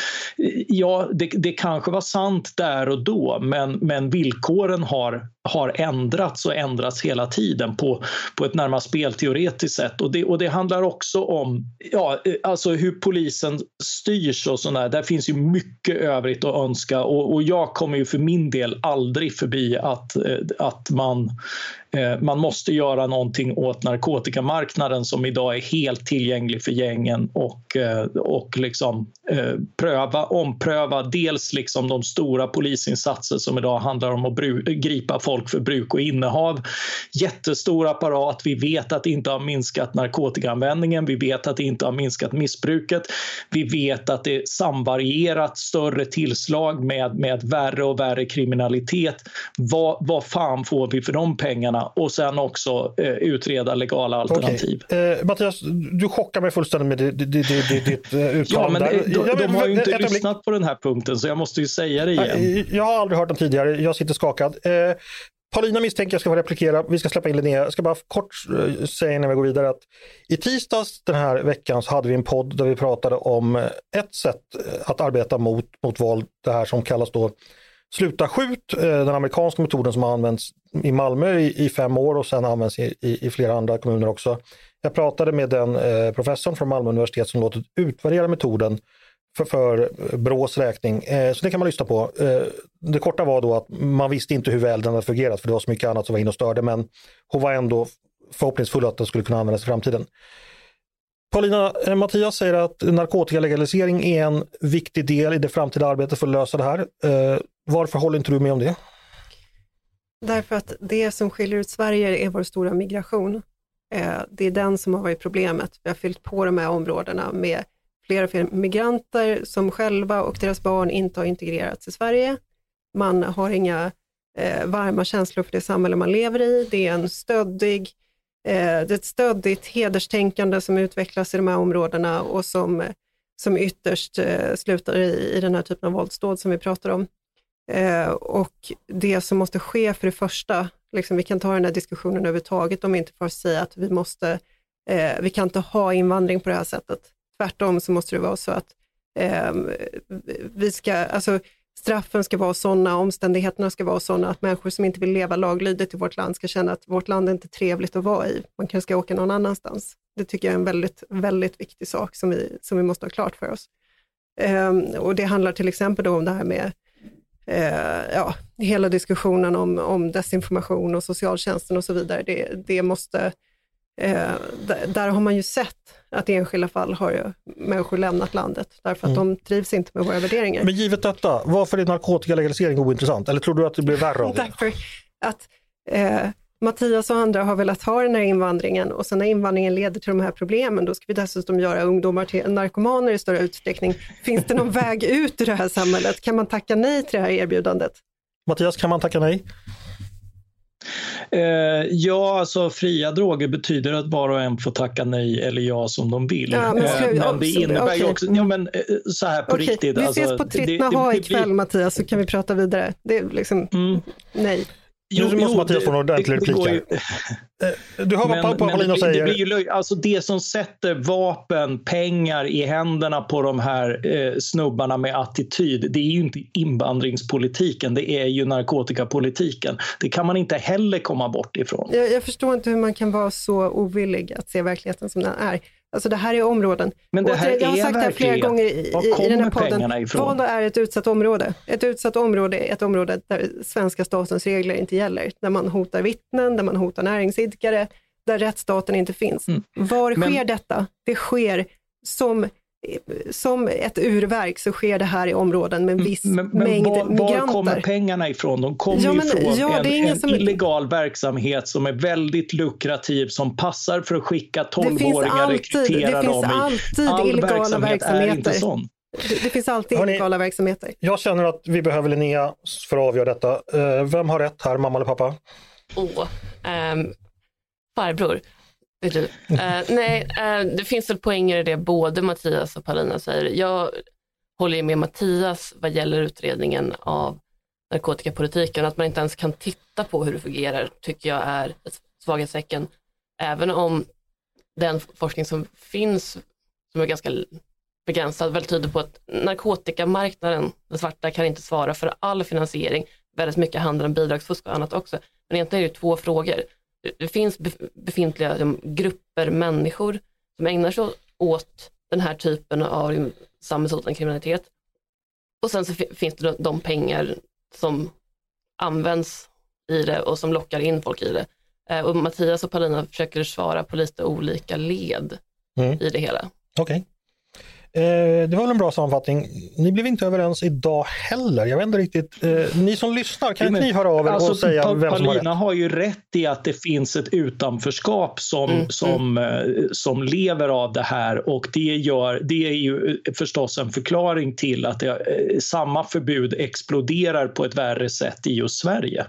Ja, det, det kanske var sant där och då, men, men villkoren har, har ändrats och ändrats hela tiden på, på ett närmast spelteoretiskt sätt. Och det, och det handlar också om ja, eh, alltså hur polisen styrs och sådär. Där finns ju mycket övrigt att önska och, och jag kommer ju för min del aldrig förbi att, eh, att man Eh, man måste göra någonting åt narkotikamarknaden som idag är helt tillgänglig för gängen och, eh, och liksom, eh, pröva, ompröva dels liksom de stora polisinsatser som idag handlar om att gripa folk för bruk och innehav. Jättestor apparat. Vi vet att det inte har minskat narkotikaanvändningen. Vi vet att det inte har minskat missbruket. Vi vet att det är samvarierat större tillslag med, med värre och värre kriminalitet. Vad, vad fan får vi för de pengarna? Pengarna och sen också eh, utreda legala alternativ. Okay. Eh, Mattias, du chockar mig fullständigt med ditt, ditt, ditt, ditt (laughs) uttalande. ja, men det, de, de, har ju inte ett, lyssnat ett, på den här punkten så jag måste ju säga det igen. Jag har aldrig hört den tidigare, jag sitter skakad. Eh, Paulina misstänker jag ska få replikera. Vi ska släppa in Linnea. Jag ska bara kort eh, säga innan vi går vidare att i tisdags den här veckan så hade vi en podd där vi pratade om eh, ett sätt att arbeta mot, mot våld. Det här som kallas då Sluta skjut, eh, den amerikanska metoden som har använts i Malmö i, i fem år och sen används i, i, i, flera andra kommuner också. Jag pratade med den eh, professorn från Malmö universitet som låtit utvärdera metoden för, för eh, Brås räkning. Eh, så det kan man lyssna på. Eh, det korta var då att man visste inte hur väl den hade fungerat för det var så mycket annat som var inne och störde men hon var ändå förhoppningsfull att den skulle kunna användas i framtiden. Paulina, eh, Mattias säger att narkotikalegalisering är en viktig del i det framtida arbetet för att lösa det här. Eh, varför håller inte du med om det? Därför att det som skiljer ut Sverige är vår stora migration. Eh, det är den som har varit problemet. Vi har fyllt på de här områdena med fler och fler migranter som själva och deras barn inte har integrerats i Sverige. Man har inga eh, varma känslor för det samhälle man lever i. Det är en stöddig Eh, det är ett stöddigt hederstänkande som utvecklas i de här områdena och som, som ytterst eh, slutar i, i den här typen av våldsdåd som vi pratar om. Eh, och det som måste ske för det första, liksom, vi kan ta den här diskussionen överhuvudtaget om vi inte får säga att vi måste, vi kan inte ha invandring på det här sättet. Tvärtom så måste det vara så att vi ska, alltså straffen ska vara sådana, omständigheterna ska vara sådana att människor som inte vill leva laglydigt i vårt land ska känna att vårt land är inte trevligt att vara i. Man kanske ska åka någon annanstans. Det tycker jag är en väldigt, väldigt viktig sak som vi, som vi måste ha klart för oss. Um, och det handlar till exempel om det här med uh, ja, hela diskussionen om, om desinformation och socialtjänsten och så vidare. Det, det måste Eh, där har man ju sett att i enskilda fall har människor lämnat landet därför att mm. de trivs inte med våra värderingar. Men givet detta, varför är narkotikalegalisering ointressant? Eller tror du att det blir värre av det? (laughs) därför att eh, Mattias och andra har velat ha den här invandringen och sen när invandringen leder till de här problemen, då ska vi dessutom göra ungdomar till narkomaner i större utsträckning. Finns det någon (laughs) väg ut ur det här samhället? Kan man tacka nej till det här erbjudandet? Mattias, kan man tacka nej? Eh, ja, alltså fria droger betyder att var och en får tacka nej eller ja som de vill. Ja, men, eh, men, det innebär okay. ju också, ja men eh, så här på okay. riktigt. Vi ses alltså, på Trittna ha ikväll Mattias så kan vi prata vidare. Det är liksom, mm. nej. Jo, nu måste Mattias få en ordentlig replik Eh, du hör vad Paulina det, säger. Det, blir ju, alltså det som sätter vapen, pengar i händerna på de här eh, snubbarna med attityd, det är ju inte invandringspolitiken, det är ju narkotikapolitiken. Det kan man inte heller komma bort ifrån. Jag, jag förstår inte hur man kan vara så ovillig att se verkligheten som den är. Alltså det här är områden. Men det här jag har sagt det flera gånger i, i, i den här podden. Vad är ett utsatt område? Ett utsatt område är ett område där svenska statens regler inte gäller. Där man hotar vittnen, där man hotar näringsidkare, där rättsstaten inte finns. Mm. Var Men... sker detta? Det sker som som ett urverk så sker det här i områden med en viss men, men mängd var, migranter. Var kommer pengarna ifrån? De kommer ja, men, ifrån ja, en, en som... illegal verksamhet som är väldigt lukrativ, som passar för att skicka 12-åringar, rekrytera dem. Det finns alltid All illegala verksamheter. Det, det, finns alltid Hörrni, illegala verksamheter. Jag känner att vi behöver Linnea för att avgöra detta. Uh, vem har rätt här, mamma eller pappa? Oh, um, farbror. Uh, (laughs) nej, uh, det finns väl poänger i det både Mattias och Paulina säger. Jag håller med Mattias vad gäller utredningen av narkotikapolitiken. Att man inte ens kan titta på hur det fungerar tycker jag är ett svaghetstecken. Även om den forskning som finns, som är ganska begränsad, väl tyder på att narkotikamarknaden, den svarta, kan inte svara för all finansiering. Väldigt mycket handlar om bidragsfusk och annat också. Men egentligen är det två frågor det finns befintliga liksom, grupper människor som ägnar sig åt den här typen av samhällshotande kriminalitet. Och sen så finns det de pengar som används i det och som lockar in folk i det. Eh, och Mattias och Paulina försöker svara på lite olika led mm. i det hela. Okej. Okay. Eh, det var väl en bra sammanfattning. Ni blev inte överens idag heller. Jag vet inte riktigt. Eh, ni som lyssnar, kan inte ni höra av er alltså, och säga pa vem som har rätt? Paulina har ju rätt i att det finns ett utanförskap som, mm, som, mm. Eh, som lever av det här och det, gör, det är ju förstås en förklaring till att det, eh, samma förbud exploderar på ett värre sätt i just Sverige.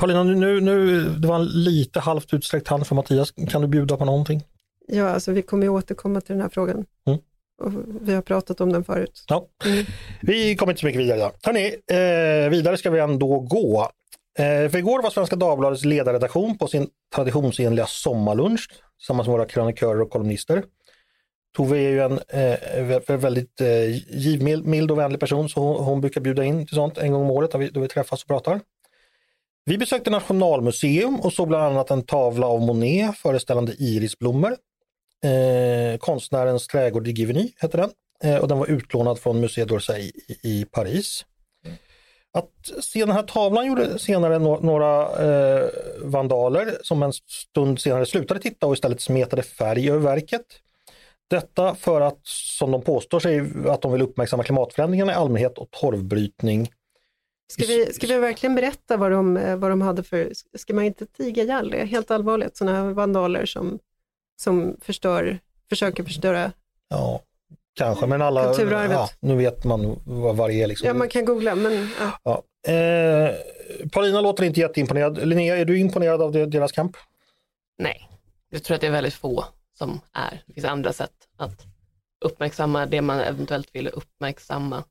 Paulina, nu, nu, det var en lite halvt utsträckt hand från Mattias. Kan du bjuda på någonting? Ja, alltså vi kommer ju återkomma till den här frågan. Mm. Och vi har pratat om den förut. Ja. Mm. Vi kommer inte så mycket vidare idag. Hörrni, eh, vidare ska vi ändå gå. Eh, för igår var Svenska Dagbladets ledarredaktion på sin traditionsenliga sommarlunch tillsammans med våra krönikörer och kolumnister. Tove är ju en eh, väldigt eh, givmild och vänlig person så hon, hon, brukar bjuda in till sånt en gång om året då vi, då vi träffas och pratar. Vi besökte Nationalmuseum och såg bland annat en tavla av Monet föreställande irisblommor Eh, konstnärens trädgård i Givigny heter den. Eh, och den var utlånad från Musée d'Orsay i, i, Paris. Att se den här tavlan gjorde senare no några eh, vandaler som en stund senare slutade titta och istället smetade färg över verket. Detta för att, som de påstår sig, att de vill uppmärksamma klimatförändringarna i allmänhet och torvbrytning. Ska vi, ska vi verkligen berätta vad de, vad de hade för, ska man inte tiga ihjäl det? Helt allvarligt, sådana här vandaler som förstör, försöker förstöra Ja, kanske, men alla, ja, nu vet man vad varje är. Liksom. Ja, man kan googla, men ja. ja. Eh, Paulina låter inte jätteimponerad. Linnea, är du imponerad av deras kamp? Nej, jag tror att det är väldigt få som är. Det finns andra sätt att uppmärksamma det man eventuellt vill uppmärksamma.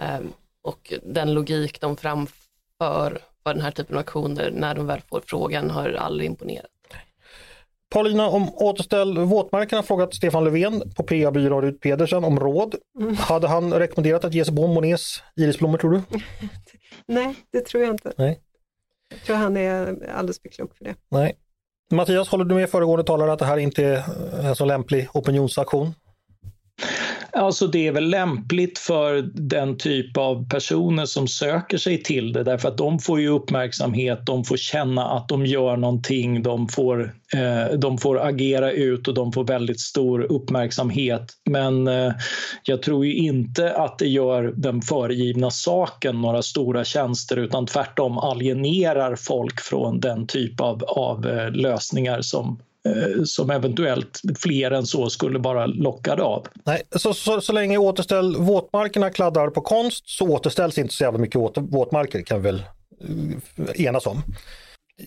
Eh, och den logik de framför för den här typen av aktioner när de väl får frågan har aldrig imponerat. Paulina, om återställ våtmarkerna frågat Stefan Löfven på PA-byrån Rut Pedersen om råd. Mm. Hade han rekommenderat att ge sig på Monets irisblommor tror du? (laughs) Nej, det tror jag inte. Nej. Jag tror han är alldeles för klok för det. Nej. Mattias, håller du med föregående talare att det här inte är en så lämplig opinionsaktion? Alltså det är väl lämpligt för den typ av personer som söker sig till det därför att de får ju uppmärksamhet, de får känna att de gör någonting, de får, eh, de får agera ut och de får väldigt stor uppmärksamhet. Men eh, jag tror ju inte att det gör den föregivna saken några stora tjänster utan tvärtom alienerar folk från den typ av, av eh, lösningar som som eventuellt fler än så skulle vara lockade av. Nej, så, så, så länge återställ våtmarkerna kladdar på konst så återställs inte så jävla mycket åter, våtmarker kan vi väl eh, enas om.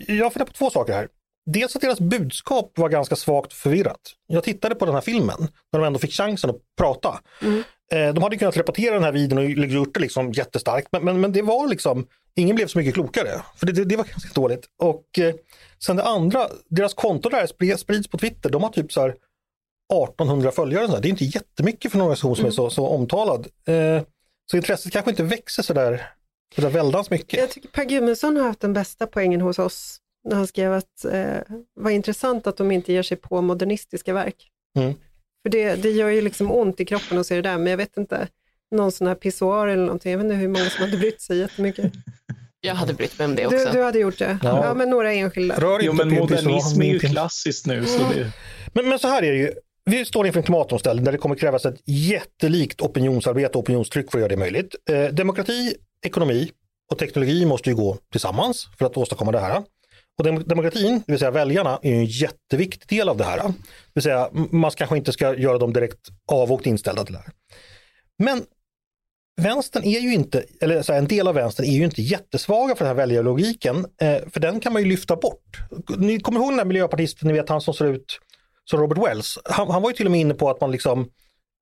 Jag funderar på två saker här. Dels att deras budskap var ganska svagt förvirrat. Jag tittade på den här filmen när de ändå fick chansen att prata. Mm. Eh, de hade kunnat repetera den här videon och gjort det liksom jättestarkt, men, men, men det var liksom, ingen blev så mycket klokare. För det, det, det var ganska dåligt. Och eh, sen det andra, deras konto där sprids på Twitter, de har typ så här 1800 följare. Så Det är inte jättemycket för en organisation som mm. är så, så omtalad. Eh, så intresset kanske inte växer så där, så där väldans mycket. Jag tycker Per Gudmundsson har haft den bästa poängen hos oss när han skrev att eh, vad intressant att de inte ger sig på modernistiska verk. Mm. För det, det gör ju liksom ont i kroppen att se det där, men jag vet inte, någon sån här pissoar eller någonting, jag vet inte hur många som hade brytt sig jättemycket. Jag hade brytt mig om det också. Du, du hade gjort det? Ja. ja, men några enskilda. Rör jo, men modernism är ju klassiskt nu. Så det... men, men så här är det ju, vi står inför en klimatomställning där det kommer krävas ett jättelikt opinionsarbete och opinionstryck för att göra det möjligt. Eh, demokrati, ekonomi och teknologi måste ju gå tillsammans för att åstadkomma det här. Och demokratin, det vill säga väljarna, är en jätteviktig del av det här. Det vill säga, man kanske inte ska göra dem direkt avvokt inställda till det här. Men vänstern är ju inte, eller så här, en del av vänstern är ju inte jättesvaga för den här väljarlogiken, eh, för den kan man ju lyfta bort. Ni kommer ihåg den där miljöpartisten, ni vet han som ser ut som Robert Wells. Han, han var ju till och med inne på att man liksom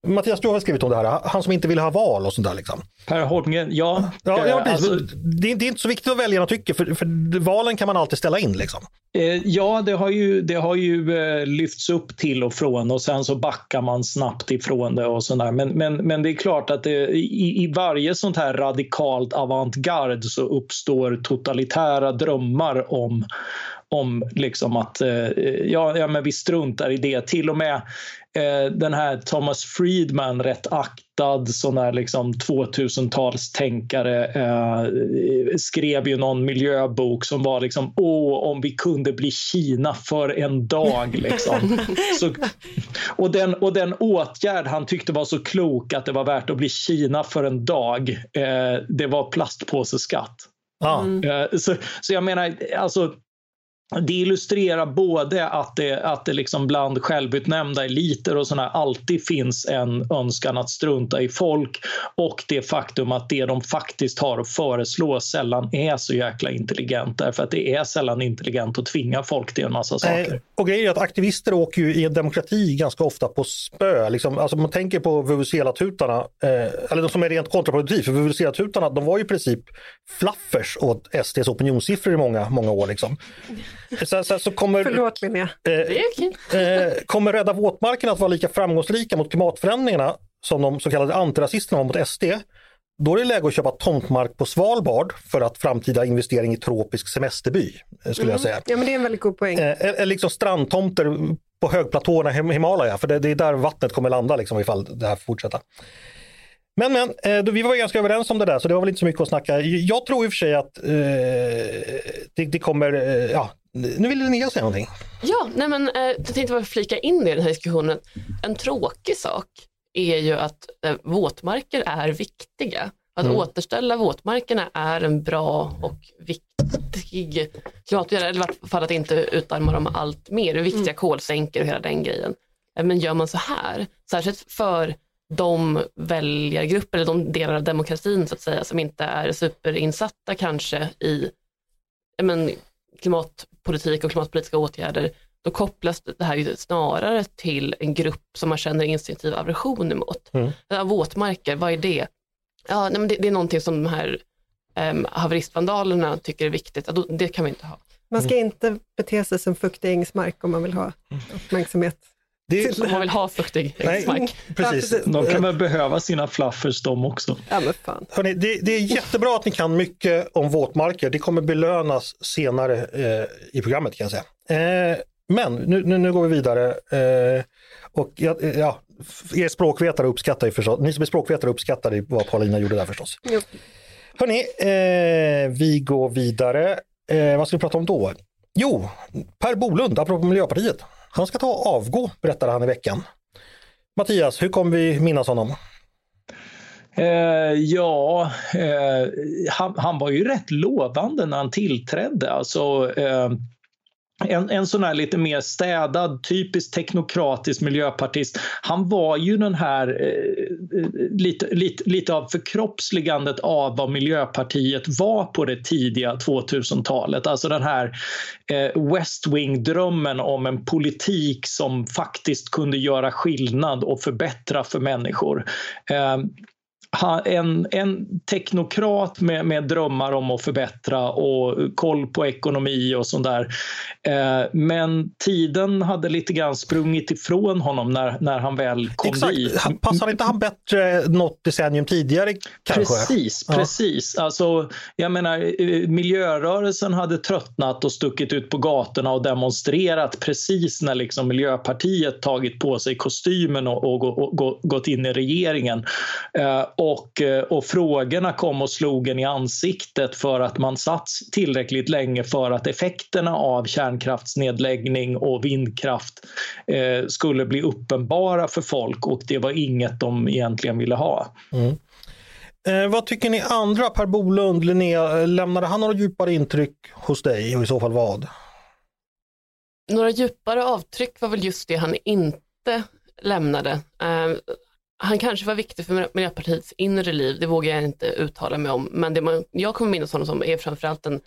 Mattias, du har skrivit om det här, han som inte vill ha val och sånt där. Liksom. Per Holmgren, ja. ja, ja alltså, det, är, det, är, inte så viktigt vad väljarna tycker, för, för valen kan man alltid ställa in. Liksom. Eh, ja, det har ju, det har ju eh, lyfts upp till och från och sen så backar man snabbt ifrån det och sådär. Men, men, men det är klart att det, i, i varje sånt här radikalt avantgarde så uppstår totalitära drömmar om om liksom att eh, ja, ja, men vi struntar i det. Till och med eh, den här Thomas Friedman, rätt aktad sån här liksom 2000-talstänkare, eh, skrev ju någon miljöbok som var liksom åh, om vi kunde bli Kina för en dag. Liksom. (laughs) så, och, den, och den åtgärd han tyckte var så klok att det var värt att bli Kina för en dag, eh, det var plastpåseskatt. Ah. Mm. Så, så jag menar, alltså det illustrerar både att det, att det liksom bland självutnämnda eliter och sådana alltid finns en önskan att strunta i folk och det faktum att det de faktiskt har att föreslå sällan är så jäkla intelligent därför att det är sällan intelligent att tvinga folk till en massa saker. Eh, och grejen är att aktivister åker ju i en demokrati ganska ofta på spö. Liksom, alltså man tänker på VVC-tutarna, eh, eller de som är rent kontraproduktivt, för VVC-tutarna de var ju i princip flaffers åt SDs opinionssiffror i många, många år. Liksom. Så, så, så kommer, Förlåt Linnea. Eh, eh, kommer Rädda våtmarken att vara lika framgångsrika mot klimatförändringarna som de så kallade antirasisterna var mot SD? Då är det läge att köpa tomtmark på Svalbard för att framtida investering i tropisk semesterby. Eh, skulle mm. jag säga. Ja men det är en väldigt god poäng. Eh, eller liksom strandtomter på högplatåerna i Himalaya, för det, det, är där vattnet kommer landa liksom, ifall det här fortsätter. Men men, eh, då, vi var ganska överens om det där så det var väl inte så mycket att snacka. Jag tror i och för sig att eh, det, det, kommer, eh, ja, nu vill Linnea säga någonting. Ja, nej men, eh, jag tänkte bara flika in i den här diskussionen. En tråkig sak är ju att eh, våtmarker är viktiga. Att mm. återställa våtmarkerna är en bra och viktig klimatåtgärd, eller i alla fall att inte utarma dem allt mer. Det är viktiga mm. kolsänkor och hela den grejen. Eh, men gör man så här, särskilt för de väljargrupper, eller de delar av demokratin så att säga, som inte är superinsatta kanske i men, klimatpolitik och klimatpolitiska åtgärder, då kopplas det här ju snarare till en grupp som man känner instinktiv aversion emot. Mm. Våtmarker, vad är det? Ja, nej, men det, det är någonting som de här um, haveristvandalerna tycker är viktigt, ja, det kan vi inte ha. Man ska inte bete sig som fuktig ängsmark om man vill ha uppmärksamhet. Det, man vill ha fuktig ängsmark. Precis. De kan väl behöva sina flaffers de också. Ja, men fan. Hörrni, det, det, är jättebra att ni kan mycket om våtmarker. Det kommer belönas senare eh, i programmet kan jag säga. Eh, men nu, nu, nu, går vi vidare. Eh, och ja, ja, er språkvetare uppskattar ju förstås, ni som är språkvetare uppskattar vad Paulina gjorde där förstås. Jo. Hörni, eh, vi går vidare. Eh, vad ska vi prata om då? Jo, Per Bolund, apropå Miljöpartiet. Han ska ta och avgå, berättade han i veckan. Mattias, hur kommer vi minnas honom? Eh, ja, eh, han, han, var ju rätt lovande när han tillträdde. Alltså, eh, en, en sån här lite mer städad, typiskt teknokratisk miljöpartist. Han var ju den här eh, eh, lite, lite, lite av förkroppsligandet av vad Miljöpartiet var på det tidiga 2000-talet. Alltså den här eh, West Wing-drömmen om en politik som faktiskt kunde göra skillnad och förbättra för människor. Eh, en, en teknokrat med, med drömmar om att förbättra och koll på ekonomi och sånt där. Eh, men tiden hade lite grann sprungit ifrån honom när, när han väl kom Exakt. dit. Passade inte han bättre något decennium tidigare? Kanske? Precis, Ja. precis. Alltså, jag menar, eh, miljörörelsen hade tröttnat och stuckit ut på gatorna och demonstrerat precis när liksom Miljöpartiet tagit på sig kostymen och, och, och, och gått in i regeringen. Eh, och, eh, och frågorna kom och slog en i ansiktet för att man satt tillräckligt länge för att effekterna av kärnkraftsnedläggning och vindkraft eh, skulle bli uppenbara för folk och det var inget de egentligen ville ha. Eh, vad tycker ni andra? Per Bolund, Linnea, eh, lämnade han några djupare intryck hos dig och i så fall vad? Några djupare avtryck var väl just det han inte lämnade. Eh, han kanske var viktig för Miljöpartiets inre liv, det vågar jag inte uttala mig om, men det man, jag kommer minnas honom som är framförallt en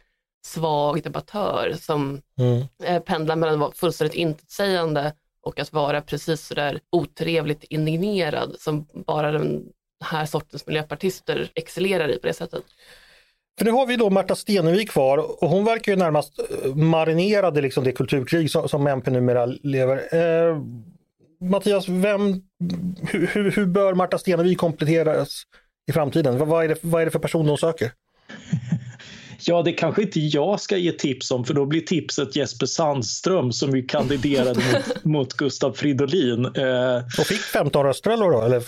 svag debattör som Mm. eh, pendlar mellan att vara fullständigt intetsägande och att vara precis sådär otrevligt indignerad som bara den här sortens miljöpartister excellerar i på det sättet. För nu har vi då Märta Stenevi kvar och hon verkar ju närmast eh, marinerad i liksom det kulturkrig som, som MP numera lever. Eh, Mattias, vem, hur, hur, bör Märta Stenevi kompletteras i framtiden? Vad, vad, är det, vad är det för person hon söker? (laughs) Ja, det kanske inte jag ska ge tips om för då blir tipset Jesper Sandström som ju kandiderade (laughs) mot, mot Gustav Fridolin. Eh, Och fick 15 röster eller? Då? eller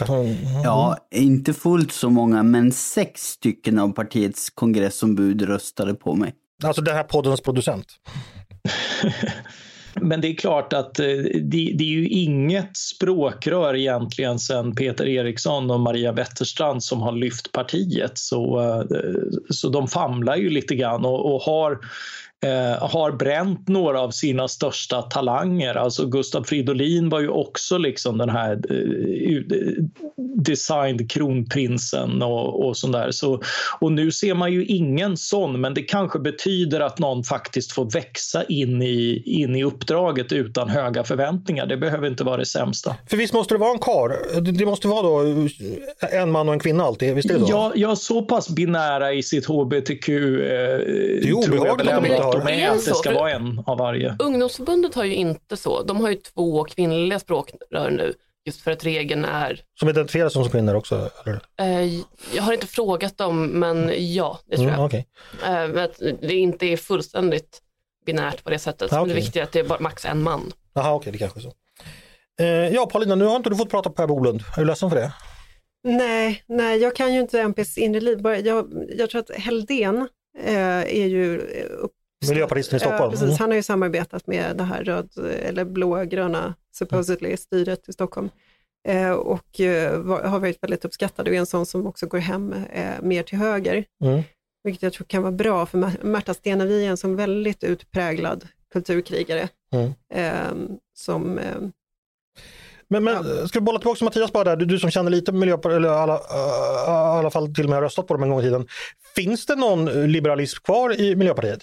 Ja, inte fullt så många, men sex stycken av partiets kongressombud röstade på mig. Alltså den här poddens producent. (laughs) Men det är klart att eh, det, det är ju inget språkrör egentligen sen Peter Eriksson och Maria Wetterstrand som har lyft partiet. Så, eh, så de famlar ju lite grann och, och har eh, har bränt några av sina största talanger. Alltså Gustav Fridolin var ju också liksom den här eh, designed kronprinsen och, och sånt där. Så, och nu ser man ju ingen sån, men det kanske betyder att någon faktiskt får växa in i, in i uppdraget utan höga förväntningar. Det behöver inte vara det sämsta. För visst måste det vara en kar? Det, måste vara då en man och en kvinna alltid? Visst är det så? Ja, ja, så pass binära i sitt hbtq eh, det är obehagligt att de inte har- de är att det så, ska för- vara en av varje. Ungdomsförbundet har ju inte så, de har ju två kvinnliga språkrör nu, just för att regeln är, Som identifieras som kvinnor också? Eller? eh, jag har inte frågat dem, men ja, det tror Mm, jag. okej. Eh, men att det inte är fullständigt binärt på det sättet. Ah, okej. Det viktiga är att det är bara max en man. Jaha, okej, det kanske är så. Eh, ja, Paulina, nu har inte du fått prata Per Bolund. Är du ledsen för det? Nej, nej, jag kan ju inte MPs inre liv. Bara, jag, jag tror att Heldén eh, är ju eh, upp, Miljöpartisten i Stockholm. Ja, precis. Mm. Han har ju samarbetat med det här röd eller blågröna, supposedly, styret i Stockholm. Eh, och eh, har varit väldigt uppskattad och är en sån som också går hem eh, mer till höger. Mm. Vilket jag tror kan vara bra, för Mär- Märta Stenevi är en sån väldigt utpräglad kulturkrigare. Mm. Eh, som, eh, Men, men ska vi bolla tillbaka till Mattias bara där, du, du som känner lite Miljöpartiet, eller alla, alla fall till och med har röstat på dem en gång i tiden. Finns det någon liberalism kvar i Miljöpartiet?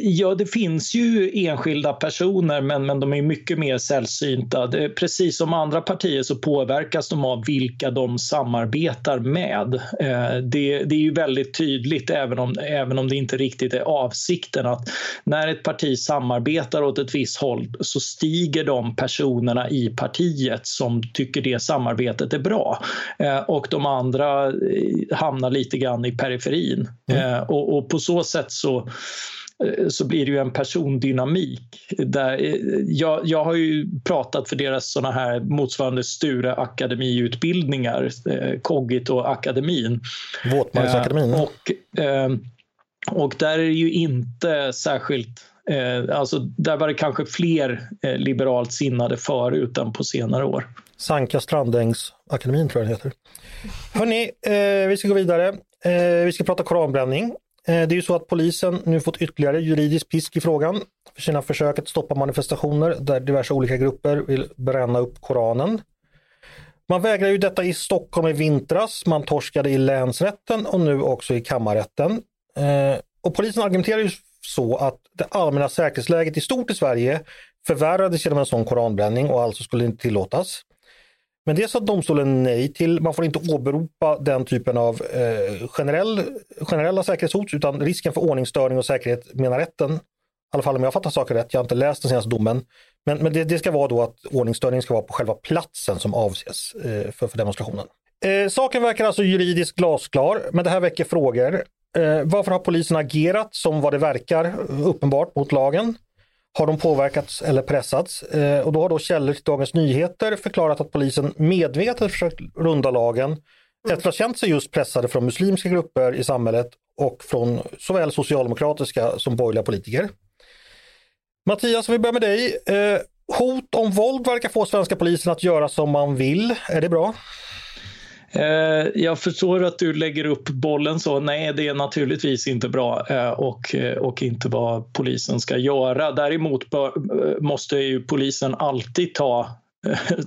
ja, det finns ju enskilda personer, men, men de är mycket mer sällsynta. Det, precis som andra partier så påverkas de av vilka de samarbetar med. Eh, det, det är ju väldigt tydligt, även om, även om det inte riktigt är avsikten, att när ett parti samarbetar åt ett visst håll så stiger de personerna i partiet som tycker det samarbetet är bra. Eh, och de andra eh, hamnar lite grann i periferin. Eh, och, och på så sätt så eh, så blir det ju en persondynamik. Där, eh, jag, jag har ju pratat för deras såna här motsvarande Sture akademiutbildningar, eh, Kogit och akademin. Våtmarksakademin? Eh, och, eh, och där är det ju inte särskilt Eh, alltså, där var det kanske fler eh, liberalt sinnade förut än på senare år. Sanka Strandängs akademin tror jag den heter. Hörni, eh, vi ska gå vidare. Vi ska prata koranbränning. Eh, det är ju så att polisen nu fått ytterligare juridisk pisk i frågan för sina försök att stoppa manifestationer där diverse olika grupper vill bränna upp Koranen. Man vägrade ju detta i Stockholm i vintras, man torskade i länsrätten och nu också i kammarrätten. Eh, och polisen argumenterar ju så att det allmänna säkerhetsläget i stort i Sverige förvärrades genom en sån koranbränning och alltså skulle inte tillåtas. Men det sa domstolen nej till. Man får inte åberopa den typen av eh, generell, generella säkerhetshot utan risken för ordningsstörning och säkerhet menar rätten. I alla fall om jag fattar saker rätt, jag har inte läst den senaste domen. Men, men det, det, ska vara då att ordningsstörningen ska vara på själva platsen som avses eh, för, för demonstrationen. Eh, saken verkar alltså juridiskt glasklar, men det här väcker frågor. Eh, varför har polisen agerat som vad det verkar uppenbart mot lagen? Har de påverkats eller pressats? Eh, och då har då källor till Dagens Nyheter förklarat att polisen medvetet försökt runda lagen efter att ha känt sig just pressade från muslimska grupper i samhället och från såväl socialdemokratiska som borgerliga politiker. Mattias, vi börjar med dig. Eh, hot om våld verkar få svenska polisen att göra som man vill. Är det bra? Eh, jag förstår att du lägger upp bollen så. Nej, det är naturligtvis inte bra eh, och, eh, och inte vad polisen ska göra. Däremot bör, måste ju polisen alltid ta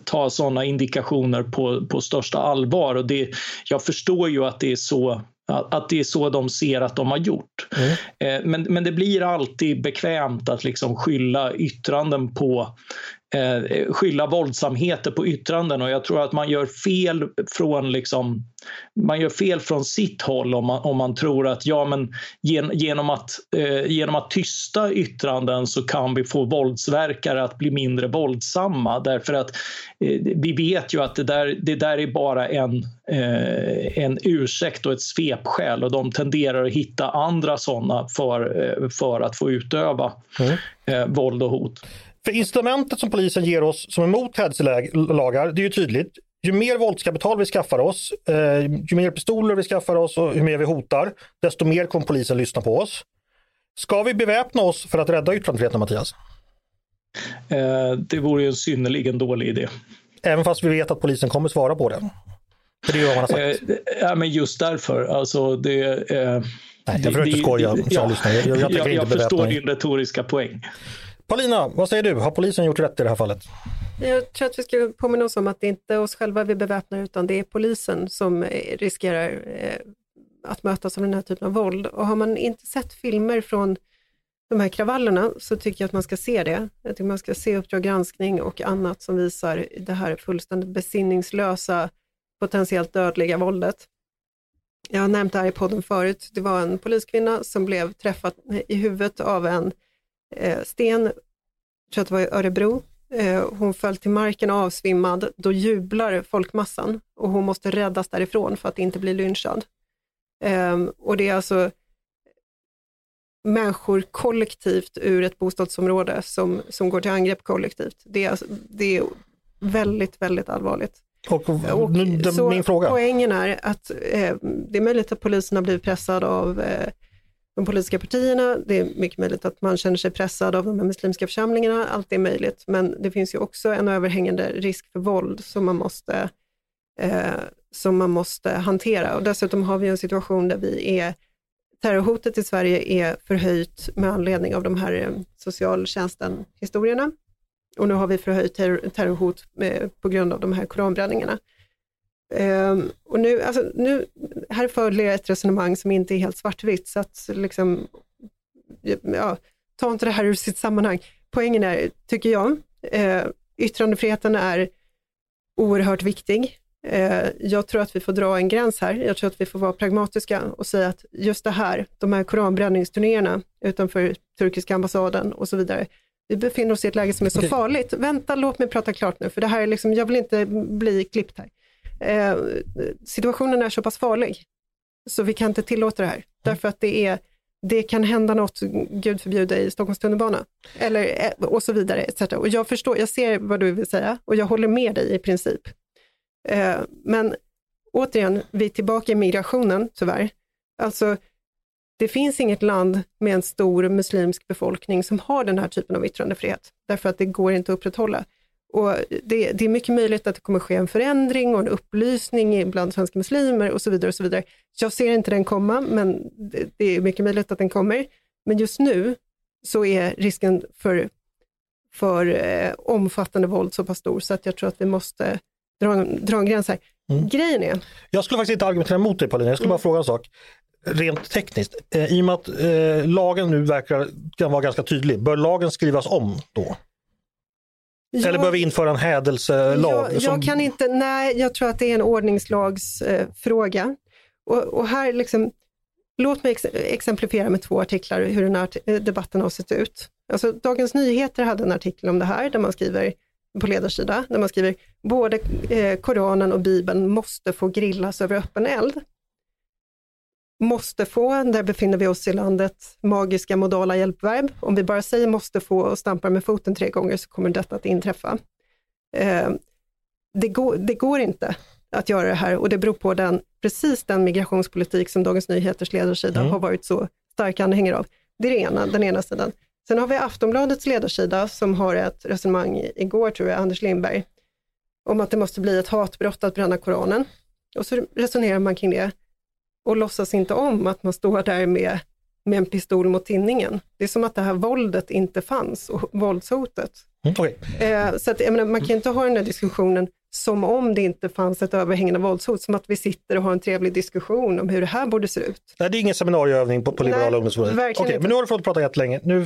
ta sådana indikationer på, på största allvar. Och det, jag förstår ju att det är så att det är så de ser att de har gjort. Mm. Men, men det blir alltid bekvämt att liksom skylla yttranden på eh, skylla våldsamheter på yttranden och jag tror att man gör fel från liksom man gör fel från sitt håll om man, om man tror att ja, men gen, genom, att, eh, genom att tysta yttranden så kan vi få våldsverkare att bli mindre våldsamma. Därför att eh, vi vet ju att det där, det där är bara en, eh, en ursäkt och ett svepskäl och de tenderar att hitta andra sådana för, eh, för att få utöva mm. Eh, våld och hot. För instrumentet som polisen ger oss som är emot lagar, det är ju tydligt. Ju mer våldskapital vi skaffar oss, eh, ju mer pistoler vi skaffar oss och ju mer vi hotar, desto mer kommer polisen lyssna på oss. Ska vi beväpna oss för att rädda yttrandefriheten, Mattias? Eh, det vore ju en synnerligen dålig idé. Även fast vi vet att polisen kommer svara på det? För det är vad man har sagt. Eh, ja, men just därför. Alltså det, eh, Nej, jag försökte skoja, ja, jag, jag, jag, jag förstår din retoriska poäng. Paulina, vad säger du? Har polisen gjort rätt i det här fallet? Jag tror att vi ska påminna oss om att det inte är oss själva vi beväpnar utan det är polisen som eh, riskerar eh, att mötas av den här typen av våld. Och har man inte sett filmer från de här kravallerna så tycker jag att man ska se det. Jag tycker man ska se Uppdrag granskning och annat som visar det här fullständigt besinningslösa, potentiellt dödliga våldet. Jag har nämnt det här i podden förut. Det var en poliskvinna som blev träffad i huvudet av en eh, sten, jag tror att det var i Örebro. Eh, hon föll till marken avsvimmad. Då jublar folkmassan och hon måste räddas därifrån för att inte bli lynchad. Eh, och det är alltså människor kollektivt ur ett bostadsområde som, som går till angrepp kollektivt. Det är, alltså, det är väldigt, väldigt allvarligt. Och, och min fråga. Poängen är att eh, det är möjligt att polisen har blivit pressad av eh, de politiska partierna. Det är mycket möjligt att man känner sig pressad av de här muslimska församlingarna. Allt är möjligt, men det finns ju också en överhängande risk för våld som man måste, eh, som man måste hantera. Och dessutom har vi en situation där vi är terrorhotet i Sverige är förhöjt med anledning av de här eh, socialtjänsten-historierna. Och nu har vi förhöjt terrorhot med, på grund av de här koranbränningarna. Um, och nu, alltså, nu, här följer ett resonemang som inte är helt svartvitt, så att liksom, ja, ta inte det här ur sitt sammanhang. Poängen är, tycker jag, eh, yttrandefriheten är oerhört viktig. Eh, jag tror att vi får dra en gräns här. Jag tror att vi får vara pragmatiska och säga att just det här, de här koranbränningsturnéerna utanför turkiska ambassaden och så vidare, vi befinner oss i ett läge som är så okay. farligt. Vänta, låt mig prata klart nu, för det här är liksom, jag vill inte bli klippt här. Eh, situationen är så pass farlig, så vi kan inte tillåta det här. Mm. Därför att det, är, det kan hända något, gud förbjude, i Stockholms tunnelbana. Eller, eh, och så vidare. Etc. Och jag, förstår, jag ser vad du vill säga och jag håller med dig i princip. Eh, men återigen, vi är tillbaka i migrationen tyvärr. Alltså, det finns inget land med en stor muslimsk befolkning som har den här typen av yttrandefrihet, därför att det går inte att upprätthålla. Och det, det, är mycket möjligt att det kommer ske en förändring och en upplysning bland svenska muslimer och så vidare. och så vidare. Jag ser inte den komma, men det, det är mycket möjligt att den kommer. Men just nu så är risken för, för eh, omfattande våld så pass stor så att jag tror att vi måste dra, dra en gräns här. Mm. Grejen är... Jag skulle faktiskt inte argumentera emot dig Paulina, jag skulle mm. bara fråga en sak. Rent tekniskt, eh, i och med att eh, lagen nu verkar kan vara ganska tydlig, bör lagen skrivas om då? Jag, Eller bör vi införa en hädelselag? Jag, jag kan inte, nej, jag tror att det är en ordningslagsfråga. Eh, och, och, här liksom, låt mig ex exemplifiera med två artiklar hur den här debatten har sett ut. Alltså, Dagens Nyheter hade en artikel om det här där man skriver på ledarsida, där man skriver både eh, Koranen och Bibeln måste få grillas över öppen eld. Måste få, där befinner vi oss i landet magiska modala hjälpverb. Om vi bara säger måste få och stampar med foten tre gånger så kommer detta att inträffa. Eh, det, går, det går inte att göra det här och det beror på den, precis den migrationspolitik som Dagens Nyheters ledarsida mm. har varit så starka anhängare av. Det är det ena, den ena sidan. Sen har vi Aftonbladets ledarsida som har ett resonemang igår, tror jag, Anders Lindberg, om att det måste bli ett hatbrott att bränna Koranen. Och så resonerar man kring det och låtsas inte om att man står där med, med en pistol mot tinningen. Det är som att det här våldet inte fanns, och våldshotet. Mm, okay. eh, så att, menar, man kan inte ha den här diskussionen som om det inte fanns ett överhängande våldshot, som att vi sitter och har en trevlig diskussion om hur det här borde se ut. Nej, det är ingen seminarieövning på, på Liberala ungdomsförbundet. Okay, men nu har du fått prata jättelänge. Nu,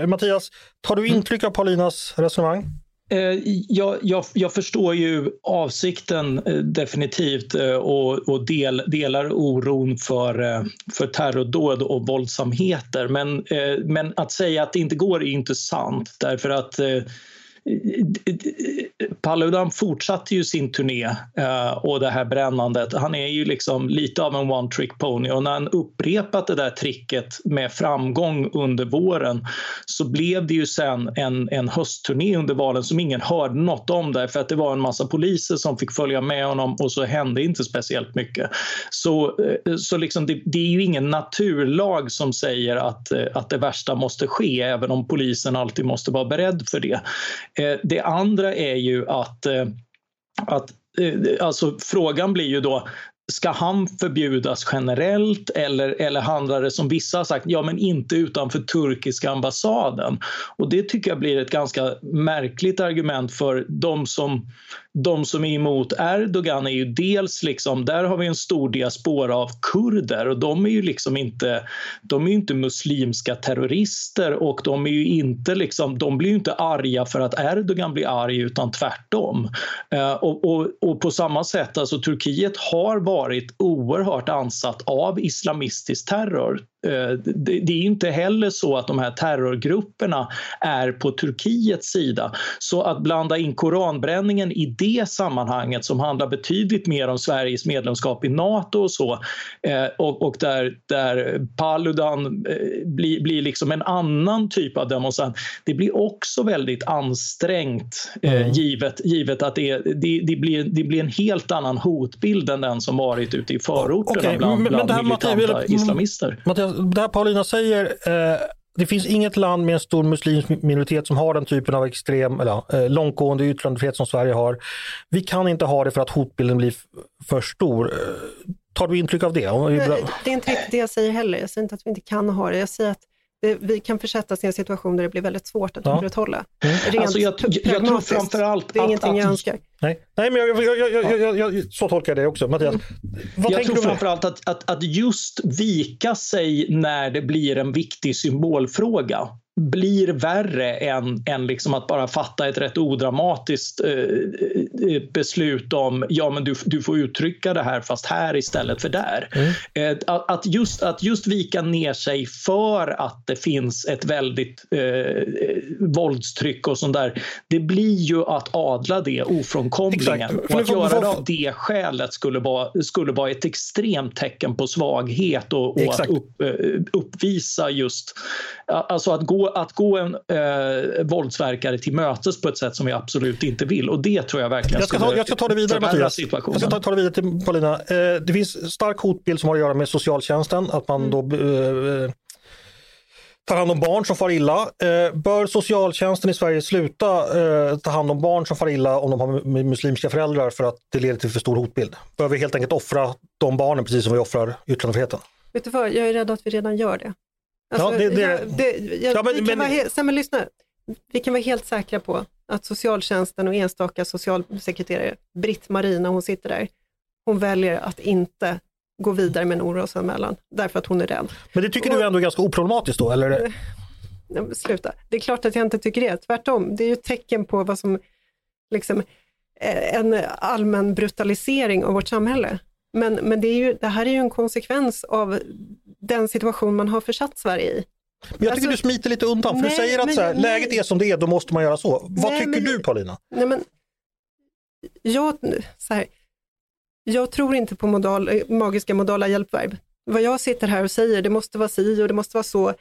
eh, Mattias, tar du intryck av Paulinas resonemang? Eh, jag, jag, jag, förstår ju avsikten eh, definitivt eh, och, och del, delar oron för, för terrordåd och våldsamheter. Men, men att säga att det inte går är inte sant därför att Paludan fortsatte ju sin turné eh, och det här brännandet. Han är ju liksom lite av en one trick pony och när han upprepat det där tricket med framgång under våren så blev det ju sen en, en höstturné under valen som ingen hörde något om därför att det var en massa poliser som fick följa med honom och så hände inte speciellt mycket. Så, eh, så liksom det, det, är ju ingen naturlag som säger att, eh, att det värsta måste ske även om polisen alltid måste vara beredd för det. Eh, det andra är ju att, eh, att eh, alltså frågan blir ju då, Ska han förbjudas generellt eller, eller handlar det som vissa har sagt, ja men inte utanför turkiska ambassaden? Och det tycker jag blir ett ganska märkligt argument för de som de som är emot Erdogan är ju dels liksom, där har vi en stor diaspora av kurder och de är ju liksom inte, de är inte muslimska terrorister och de är ju inte liksom, de blir ju inte arga för att Erdogan blir arg utan tvärtom. Eh, och, och, och, på samma sätt, alltså Turkiet har varit oerhört ansatt av islamistisk terror. Eh, det är inte heller så att de här terrorgrupperna är på Turkiets sida. Så att blanda in koranbränningen i det sammanhanget som handlar betydligt mer om Sveriges medlemskap i Nato och så eh, och, där, där Paludan eh, blir, blir liksom en annan typ av demonstrant. Det blir också väldigt ansträngt mm. givet, givet att det, det, det, blir, det blir en helt annan hotbild än den som varit ute i förorterna okay. bland, bland men, militanta Mattias, islamister. Mattias, det här Paulina säger, eh, det finns inget land med en stor muslimsk minoritet som har den typen av extrem, eller, eh, långtgående yttrandefrihet som Sverige har. Vi kan inte ha det för att hotbilden blir för stor. Eh, tar du intryck av det? Det är inte riktigt det jag säger heller. Jag säger inte att vi inte kan ha det. Jag säger att vi kan försättas i en situation där det blir väldigt svårt att ja. upprätthålla. Mm. Rent alltså jag, jag tror framförallt Det är att, ingenting att, jag önskar. Nej, Nej men jag, jag, jag, så tolkar jag det också. Mattias, vad jag tror framförallt att, att, att just vika sig när det blir en viktig symbolfråga blir värre än, än liksom att bara fatta ett rätt odramatiskt eh, eh, beslut om ja men du, du får uttrycka det här fast här istället för där. Mm. Eh, att, just, att just vika ner sig för att det finns ett väldigt eh, våldstryck och sånt där, det blir ju att adla det ofrånkomligen. Och att göra det av det skälet skulle vara, skulle vara ett extremt tecken på svaghet och, och att upp, eh, uppvisa just, alltså att gå att gå en eh, våldsverkare till mötes på ett sätt som vi absolut inte vill. Och det tror jag verkligen jag ska ta, jag ska ta det vidare Mattias. Jag ska ta, ta det vidare till Paulina. Eh, det finns stark hotbild som har att göra med socialtjänsten. Att man mm. då eh, tar hand om barn som far illa. Eh, bör socialtjänsten i Sverige sluta eh, ta hand om barn som far illa om de har muslimska föräldrar för att det leder till för stor hotbild? Bör vi helt enkelt offra de barnen precis som vi offrar yttrandefriheten? Vet du vad, jag är rädd att vi redan gör det. Alltså, Ja, det- det- jag- det, jag, Ja, men- vi, kan men- vara he- nej, men lyssna. vi kan vara helt säkra på att socialtjänsten och enstaka socialsekreterare, Britt-Marie när hon sitter där, hon väljer att inte gå vidare med en orosanmälan därför att hon är rädd. Men det tycker du ändå är ganska oproblematiskt då? Eller? Nej, men Sluta, det är klart att jag inte tycker det. Tvärtom, det är ju ett tecken på vad som, liksom, eh, en allmän brutalisering av vårt samhälle. Men, men det, är ju, det här är ju en konsekvens av den situation man har försatt Sverige i. Men jag tycker Alltså- du smiter lite undan, för du Nej, säger att men så här, läget är som det är, då måste man göra så. Vad Nej, tycker men- du Paulina? Nej, men, jag, så här, jag tror inte på modal, eh, magiska modala hjälpverb. Vad jag sitter här och säger, det måste vara si och det måste vara så.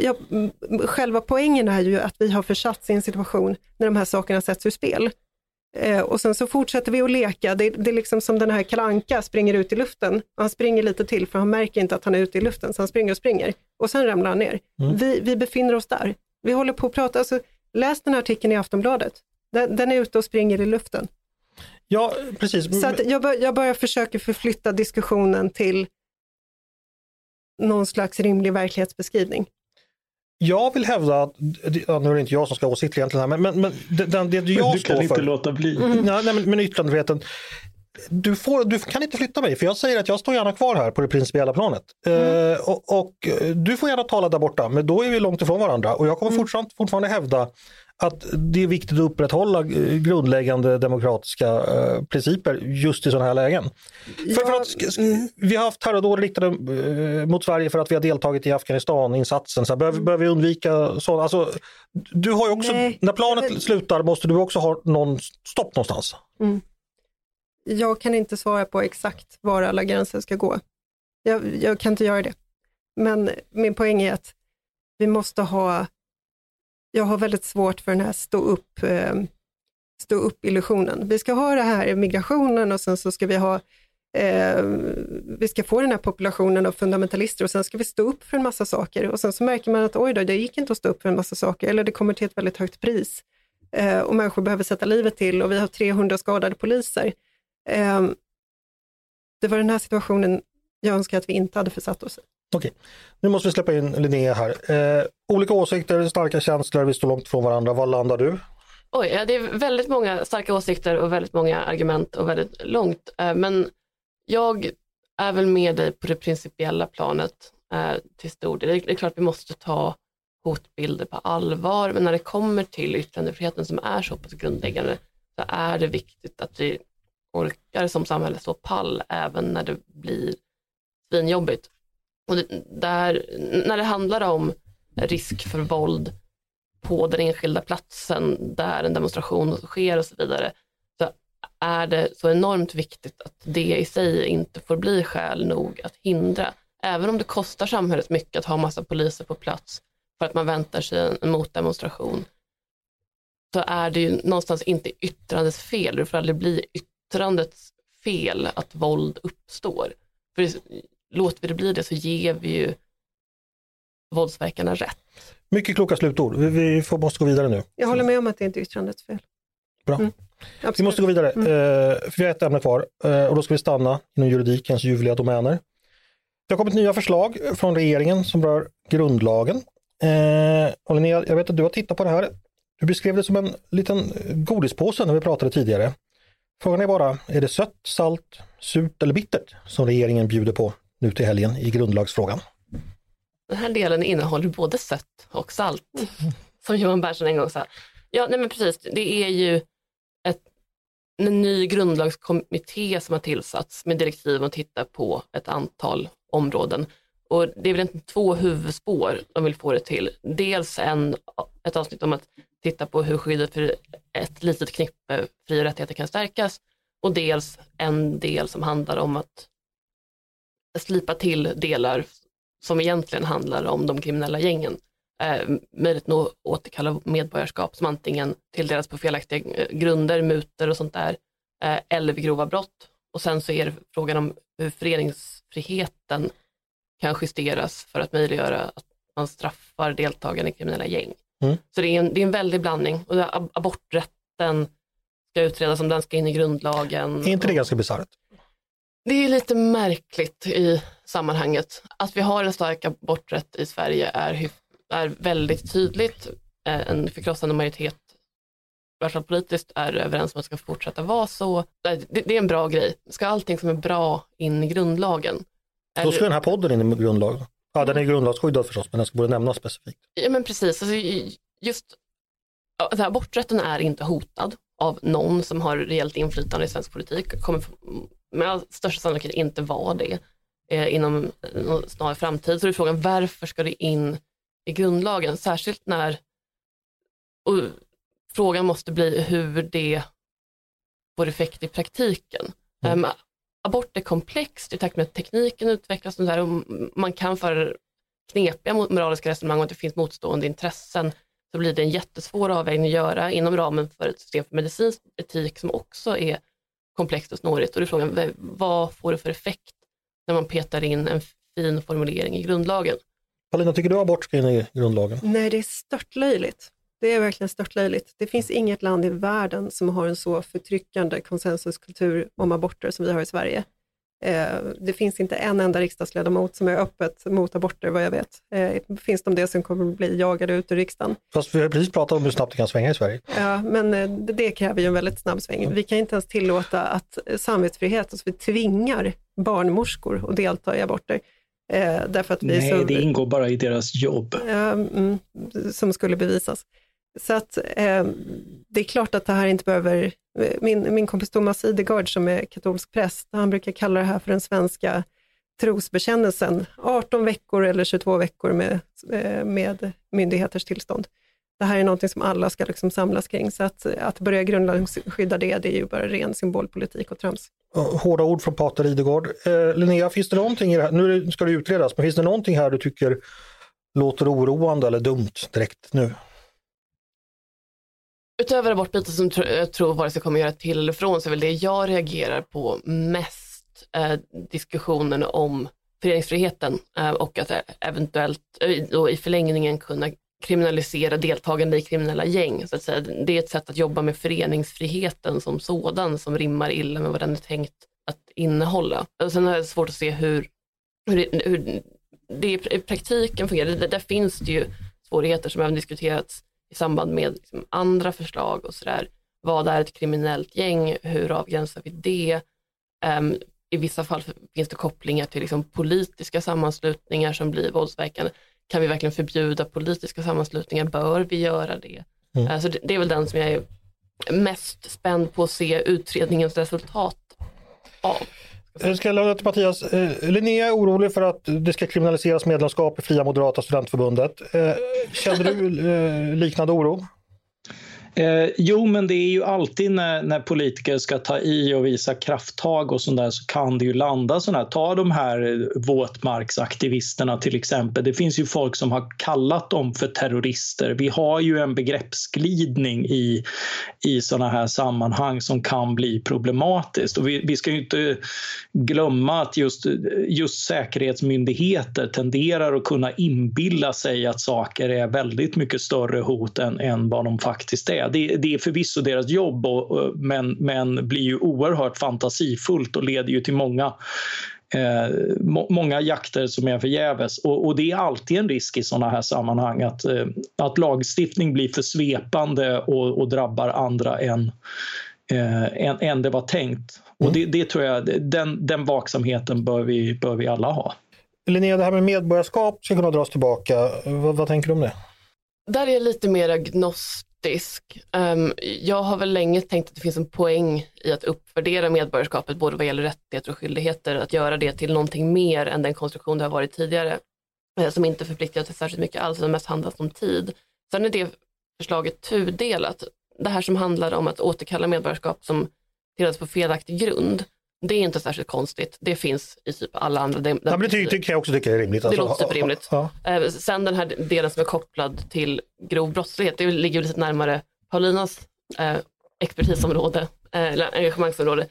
Jag, m- själva poängen är ju att vi har försatts i en situation när de här sakerna sätts ur spel. Eh, och sen så fortsätter vi att leka. Det, det är liksom som den här kalanka springer ut i luften. Han springer lite till för han märker inte att han är ute i luften, så han springer och springer. Och sen ramlar han ner. Mm. Vi, vi befinner oss där. Vi håller på att prata, alltså, läs den här artikeln i Aftonbladet. Den, den är ute och springer i luften. Ja, precis. Så jag, bör, jag bara försöker förflytta diskussionen till någon slags rimlig verklighetsbeskrivning. Jag vill hävda att, ja, nu är det inte jag som ska ha åsikter egentligen, här, men, men, men det, det, det jag du står kan inte låta bli. Mm. nej, nej, men, men yttrandefriheten, du, får, du kan inte flytta mig, för jag säger att jag står gärna kvar här på det principiella planet. Mm. Eh, och, och eh, du får gärna tala där borta, men då är vi långt ifrån varandra. Och jag kommer Mm. fortfarande, fortfarande hävda att det är viktigt att upprätthålla eh, grundläggande demokratiska eh, principer just i sådana här lägen. För, för Ja, att, sk- Vi har haft terrordåd riktade eh, mot Sverige för att vi har deltagit i Afghanistan-insatsen. Så behöver, behöver vi undvika sådana? Alltså, du har ju också, Nej, när planet men- slutar måste du också ha någon stopp någonstans. Jag kan inte svara på exakt var alla gränser ska gå. Jag, jag kan inte göra det. Men min poäng är att vi måste ha, jag har väldigt svårt för den här stå upp, eh, stå upp illusionen. Vi ska ha det här migrationen och sen så ska vi ha Eh, vi ska få den här populationen av fundamentalister och sen ska vi stå upp för en massa saker och sen så märker man att oj då, det gick inte att stå upp för en massa saker eller det kommer till ett väldigt högt pris eh, och människor behöver sätta livet till och vi har 300 skadade poliser. Eh, det var den här situationen jag önskar att vi inte hade försatt oss i. Okej, nu måste vi släppa in Linnea här. Eh, olika åsikter, starka känslor, vi står långt från varandra. Var landar du? Oj, ja, det är väldigt många starka åsikter och väldigt många argument och väldigt långt. Eh, Men jag är väl med dig på det principiella planet eh, till stor del. Det är klart vi måste ta hotbilder på allvar, men när det kommer till yttrandefriheten som är så pass grundläggande så är det viktigt att vi orkar som samhälle stå pall även när det blir svinjobbigt. Och det, där, när det handlar om risk för våld på den enskilda platsen där en demonstration sker och så vidare, så är det så enormt viktigt att det i sig inte får bli skäl nog att hindra. Även om det kostar samhället mycket att ha massa poliser på plats för att man väntar sig en, en motdemonstration, så är det ju någonstans inte yttrandets fel, det får aldrig bli yttrandets fel att våld uppstår. För låter vi det bli det så ger vi ju våldsverkarna rätt. Mycket kloka slutord. Vi, vi får, måste gå vidare nu. Jag håller med om att det inte är yttrandets fel. Bra. Mm. Absolut. Vi måste gå vidare, Mm. eh, för vi har ett ämne kvar eh, och då ska vi stanna inom juridikens ljuvliga domäner. Det har kommit nya förslag från regeringen som rör grundlagen. Eh, och Linnea, jag vet att du har tittat på det här. Du beskrev det som en liten godispåse när vi pratade tidigare. Frågan är bara, är det sött, salt, surt eller bittert som regeringen bjuder på nu till helgen i grundlagsfrågan? Den här delen innehåller både sött och salt, (laughs) som Johan Persson en gång sa. Ja, nej men precis, det är ju ett, en ny grundlagskommitté som har tillsatts med direktiv att titta på ett antal områden. Och det är väl inte två huvudspår de vill få det till. Dels en, ett avsnitt om att titta på hur skyddet för ett litet knippe fri och rättigheter kan stärkas och dels en del som handlar om att slipa till delar som egentligen handlar om de kriminella gängen. Eh, möjligheten att återkalla medborgarskap som antingen tilldelas på felaktiga eh, grunder, mutor och sånt där, eh, eller vid grova brott. Och sen så är det frågan om hur föreningsfriheten kan justeras för att möjliggöra att man straffar deltagande i kriminella gäng. Mm. Så det är, en, det är en väldig blandning. Och aborträtten ska utredas om den ska in i grundlagen. Är inte det Och- ganska bisarrt? Det är lite märkligt i sammanhanget. Att vi har en stark aborträtt i Sverige är, är väldigt tydligt. Eh, En förkrossande majoritet, i alla fall politiskt, är överens om att det ska fortsätta vara så. Det, det är en bra grej. Ska allting som är bra in i grundlagen? Då ska den här podden in i grundlagen. Ja, den är grundlagsskyddad förstås, men den ska borde nämnas specifikt. Ja men precis, alltså, just alltså, aborträtten är inte hotad av någon som har reellt inflytande i svensk politik. Kommer med största sannolikhet inte vara det eh, inom en snar framtid. Så är frågan varför ska det in i grundlagen? Särskilt när och frågan måste bli hur det får effekt i praktiken. Mm. Em, abort är komplext i takt med att tekniken utvecklas och, så här, och man kan föra knepiga mo- moraliska resonemang och att det finns motstående intressen så blir det en jättesvår avvägning att göra inom ramen för ett system för medicinsk etik som också är komplext och snårigt. Och då är frågan, vad får det för effekt när man petar in en fin formulering i grundlagen? Paulina, tycker du abort ska in i grundlagen? Nej, det är störtlöjligt. Det är verkligen störtlöjligt. Det finns inget land i världen som har en så förtryckande konsensuskultur om aborter som vi har i Sverige. Eh, det finns inte en enda riksdagsledamot som är öppet mot aborter vad jag vet. Eh, finns de det som kommer att bli jagade ut ur riksdagen. Fast vi har precis pratat om hur snabbt det kan svänga i Sverige. Ja, men eh, det, kräver ju en väldigt snabb sväng. Vi kan inte ens tillåta att samvetsfrihet, alltså vi tvingar barnmorskor att delta i aborter. Därför att vi Nej, så... det ingår bara i deras jobb. Ja, mm, som skulle bevisas. Så att eh, det är klart att det här inte behöver, eh, min, min kompis Thomas Idegard som är katolsk präst, han brukar kalla det här för den svenska trosbekännelsen, 18 veckor eller 22 veckor med, eh, med myndigheters tillstånd. Det här är någonting som alla ska liksom samlas kring, så att, eh, att börja grundlagsskydda det, det är ju bara ren symbolpolitik och trams. Hårda ord från Pater Idegård. Eh, Linnea, finns det någonting i det här, nu ska det utredas, men finns det någonting här du tycker låter oroande eller dumt direkt nu? Utöver abortbiten som jag tror vare sig kommer göra till eller från så är väl det jag reagerar på mest eh, diskussionen om föreningsfriheten eh, och att eh, eventuellt eh, då i förlängningen kunna kriminalisera deltagande i kriminella gäng. Så att säga. Det är ett sätt att jobba med föreningsfriheten som sådan som rimmar illa med vad den är tänkt att innehålla. Och sen har jag svårt att se hur, hur, det, hur det i praktiken fungerar. Det, där finns det ju svårigheter som även diskuterats i samband med liksom andra förslag och sådär. Vad är ett kriminellt gäng? Hur avgränsar vi det? Ehm, I vissa fall finns det kopplingar till liksom politiska sammanslutningar som blir våldsverkande. Kan vi verkligen förbjuda politiska sammanslutningar? Bör vi göra det? Mm. Eh, så det, det är väl den som jag är mest spänd på att se utredningens resultat av. Eh, jag ska lämna till Mattias. Eh, Linnea är orolig för att det ska kriminaliseras medlemskap i Fria Moderata Studentförbundet. Eh, känner du liknande oro? Eh, jo, men det är ju alltid när, när politiker ska ta i och visa krafttag och sånt där så kan det ju landa sådana här. Ta de här våtmarksaktivisterna till exempel. Det finns ju folk som har kallat dem för terrorister. Vi har ju en begreppsglidning i, i sådana här sammanhang som kan bli problematiskt. Och vi, vi ska ju inte glömma att just, just säkerhetsmyndigheter tenderar att kunna inbilla sig att saker är väldigt mycket större hot än, än vad de faktiskt är. Det, det är förvisso deras jobb, och, men, men blir ju oerhört fantasifullt och leder ju till många Eh, må, många jakter som är förgäves. Och, och det är alltid en risk i sådana här sammanhang att, eh, att lagstiftning blir för svepande och, och drabbar andra än, eh, än, än det var tänkt. Och det, det tror jag, den, den vaksamheten bör vi, bör vi alla ha. Linnea, det här med medborgarskap ska kunna dras tillbaka. Vad, vad tänker du om det? Där är jag lite mer agnostisk. Um, jag har väl länge tänkt att det finns en poäng i att uppvärdera medborgarskapet både vad gäller rättigheter och skyldigheter, att göra det till någonting mer än den konstruktion det har varit tidigare, eh, som inte förpliktar till särskilt mycket alls, utan mest handlar om tid. Sen är det förslaget tudelat. Det här som handlar om att återkalla medborgarskap som tilldelats på felaktig grund, det är inte särskilt konstigt. Det finns i typ alla andra men det ty- tycker jag också tycker är rimligt. Det låter superrimligt. Ja. Eh, Sen den här delen som är kopplad till grov brottslighet, det ligger lite närmare Paulinas eh, expertisområde, eh, eller engagemangsområde.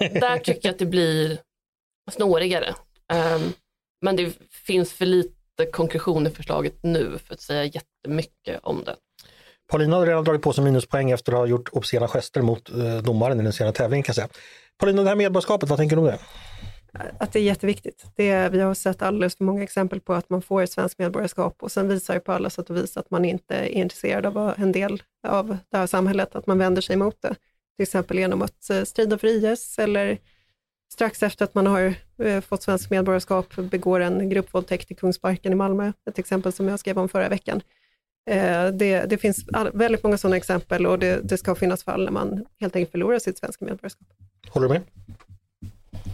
Där tycker jag att det blir snårigare. Um, men det finns för lite jättekonklusion i förslaget nu för att säga jättemycket om det. Paulina har redan dragit på sig minuspoäng efter att ha gjort obscena gester mot eh, domaren i den senare tävlingen kan jag säga. Paulina, det här medborgarskapet, vad tänker du om det? Att det är jätteviktigt. Det är, vi har sett alldeles för många exempel på att man får ett svenskt medborgarskap och sen visar det på alla sätt och vis att man inte är intresserad av att vara en del av det här samhället, att man vänder sig emot det. Till exempel genom att eh, strida för IS eller strax efter att man har eh, fått svenskt medborgarskap begår en gruppvåldtäkt i Kungsparken i Malmö, ett exempel som jag skrev om förra veckan. Eh, det, det finns väldigt många sådana exempel och det, det ska finnas fall när man helt enkelt förlorar sitt svenska medborgarskap. Håller du med?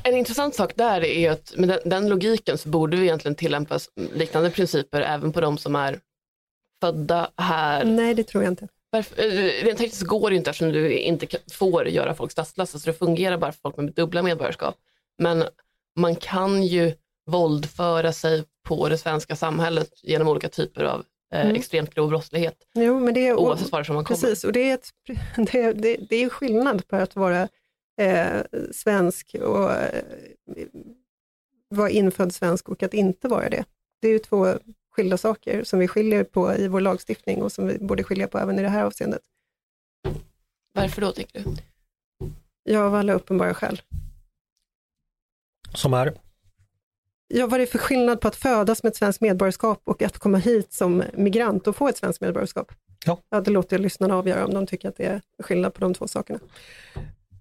En intressant sak där är att med den, den logiken så borde vi egentligen tillämpa liknande principer även på de som är födda här. Nej, det tror jag inte. Varför, eh, rent tekniskt går det inte eftersom du inte får göra folk statslösa så det fungerar bara för folk med dubbla medborgarskap. Men man kan ju våldföra sig på det svenska samhället genom olika typer av Mm. extremt grov brottslighet Jo, men det är, oavsett varifrån man kommer. Precis, och det är, ett, (laughs) det, det, det är skillnad på att vara eh, svensk och eh, vara infödd svensk och att inte vara det. Det är ju två skilda saker som vi skiljer på i vår lagstiftning och som vi borde skilja på även i det här avseendet. Varför då tycker du? Ja, av alla uppenbara skäl. Som är? Ja, vad är det för skillnad på att födas med ett svenskt medborgarskap och att komma hit som migrant och få ett svenskt medborgarskap? Ja. Ja, det låter jag lyssnarna avgöra om de tycker att det är skillnad på de två sakerna.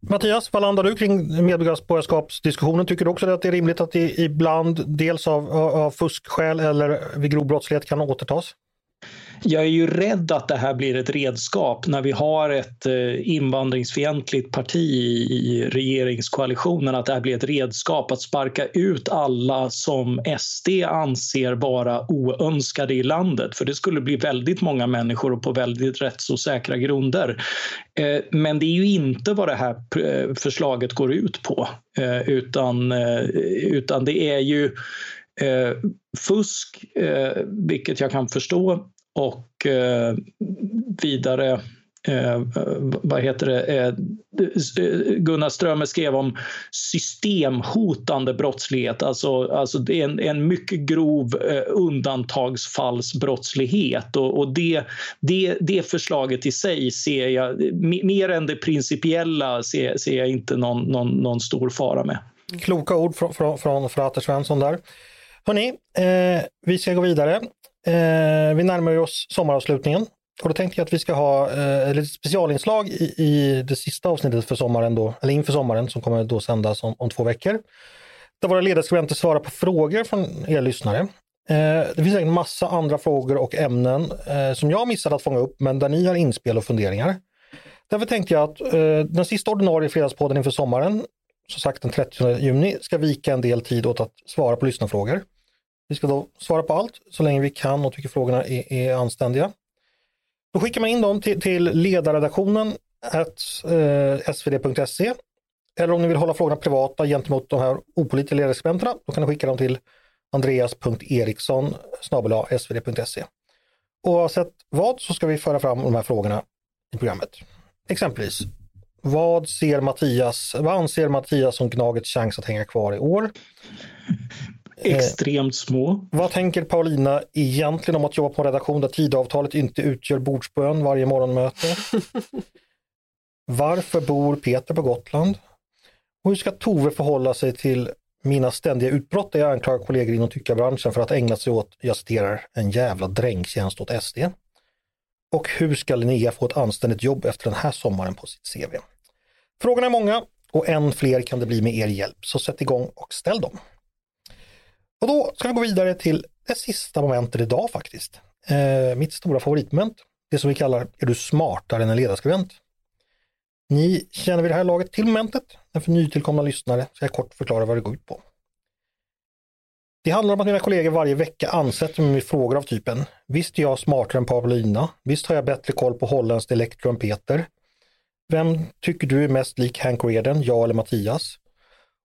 Mattias, vad landar du kring medborgarskapsdiskussionen? Tycker du också att det är rimligt att det ibland, dels av, av fuskskäl eller vid grov brottslighet kan återtas? Jag är ju rädd att det här blir ett redskap när vi har ett eh, invandringsfientligt parti i, regeringskoalitionen, att det här blir ett redskap att sparka ut alla som SD anser vara oönskade i landet. För det skulle bli väldigt många människor och på väldigt rättsosäkra grunder. Eh, men det är ju inte vad det här eh, förslaget går ut på, utan, utan det är ju eh, fusk, eh, vilket jag kan förstå, och eh, vidare Eh, vad heter det? Eh, Gunnar Strömmer skrev om systemhotande brottslighet. Alltså, alltså det är en, en mycket grov eh, undantagsfallsbrottslighet. Och, och det, det, det förslaget i sig ser jag, mer än det principiella, ser, ser jag inte någon, någon, någon stor fara med. Kloka ord från, från, från Frater Svensson där. Hörni, eh, vi ska gå vidare. Eh, vi närmar oss sommaravslutningen. Och då tänkte jag att vi ska ha eh, ett specialinslag i, i det sista avsnittet för sommaren, då, eller inför sommaren som kommer då sändas om, om två veckor. Där våra ledarskribenter svarar på frågor från er lyssnare. Eh, det finns en massa andra frågor och ämnen eh, som jag missade att fånga upp, men där ni har inspel och funderingar. Därför tänkte jag att eh, den sista ordinarie fredagspodden inför sommaren, som sagt den 30 juni, ska vika en del tid åt att svara på lyssnarfrågor. Vi ska då svara på allt så länge vi kan och tycker frågorna är, är anständiga. Då skickar man in dem till, till ledarredaktionen at, eh, svd.se eller om ni vill hålla frågorna privata gentemot de här opolitiska ledarskribenterna, då kan ni skicka dem till andreas.eriksson svd.se. Oavsett vad så ska vi föra fram de här frågorna i programmet. Exempelvis, vad, ser Mattias, vad anser Mattias om Gnagets chans att hänga kvar i år? Extremt små. Vad tänker Paulina egentligen om att jobba på en redaktion där tidavtalet inte utgör bordsbön varje morgonmöte? (laughs) Varför bor Peter på Gotland? Och hur ska Tove förhålla sig till mina ständiga utbrott där jag anklagar kollegor inom tyckarbranschen för att ägna sig åt, jag citerar, en jävla drängtjänst åt SD? Och hur ska Linnea få ett anständigt jobb efter den här sommaren på sitt CV? Frågorna är många och än fler kan det bli med er hjälp, så sätt igång och ställ dem. Och då ska vi gå vidare till det sista momentet idag faktiskt. Eh, mitt stora favoritmoment, det som vi kallar Är du smartare än en ledarskribent? Ni känner vid det här laget till momentet, men för nytillkomna lyssnare ska jag kort förklara vad det går ut på. Det handlar om att mina kollegor varje vecka ansätter mig med frågor av typen Visst är jag smartare än Paulina? Visst har jag bättre koll på holländskt elektro än Peter? Vem tycker du är mest lik Hank Rearden, jag eller Mattias?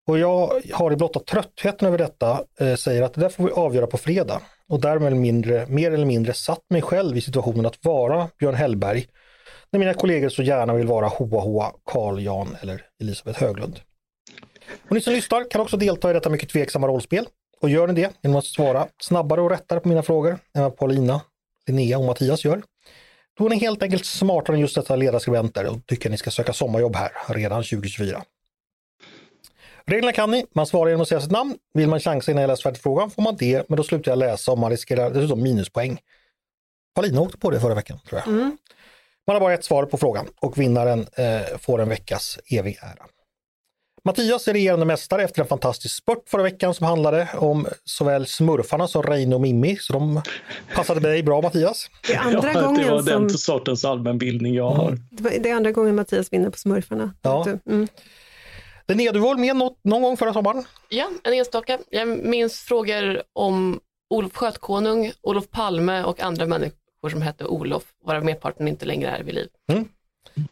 Och jag har i blotta tröttheten över detta eh, säger att det där får vi avgöra på fredag och därmed mindre, mer eller mindre satt mig själv i situationen att vara Björn Hellberg när mina kollegor så gärna vill vara Hoa Hoa, Carl Jan eller Elisabeth Höglund. Och ni som lyssnar kan också delta i detta mycket tveksamma rollspel. Och gör ni det genom att svara snabbare och rättare på mina frågor än vad Paulina, Linnea och Mattias gör, då är ni helt enkelt smartare än just dessa ledarskribenter och tycker att ni ska söka sommarjobb här redan 2024. Reglerna kan ni, man svarar genom att säga sitt namn. Vill man chansa innan jag läst färdigt frågan får man det, men då slutar jag läsa och man riskerar dessutom minuspoäng. Paulina åkte på det förra veckan tror jag. Mm. Man har bara ett svar på frågan och vinnaren eh, får en veckas evig ära. Mattias är regerande mästare efter en fantastisk spurt förra veckan som handlade om såväl smurfarna som Reine och Mimmi. Så de passade dig bra Mattias. Det är andra (laughs) Ja, det gången var som... den sortens allmänbildning jag har. Det var- det är andra gången Mattias vinner på smurfarna. Ja. Mm. Linnea, du var med något, någon gång förra sommaren? Ja, en enstaka. Jag minns frågor om Olof Skötkonung, Olof Palme och andra människor som hette Olof, varav merparten inte längre är vid liv.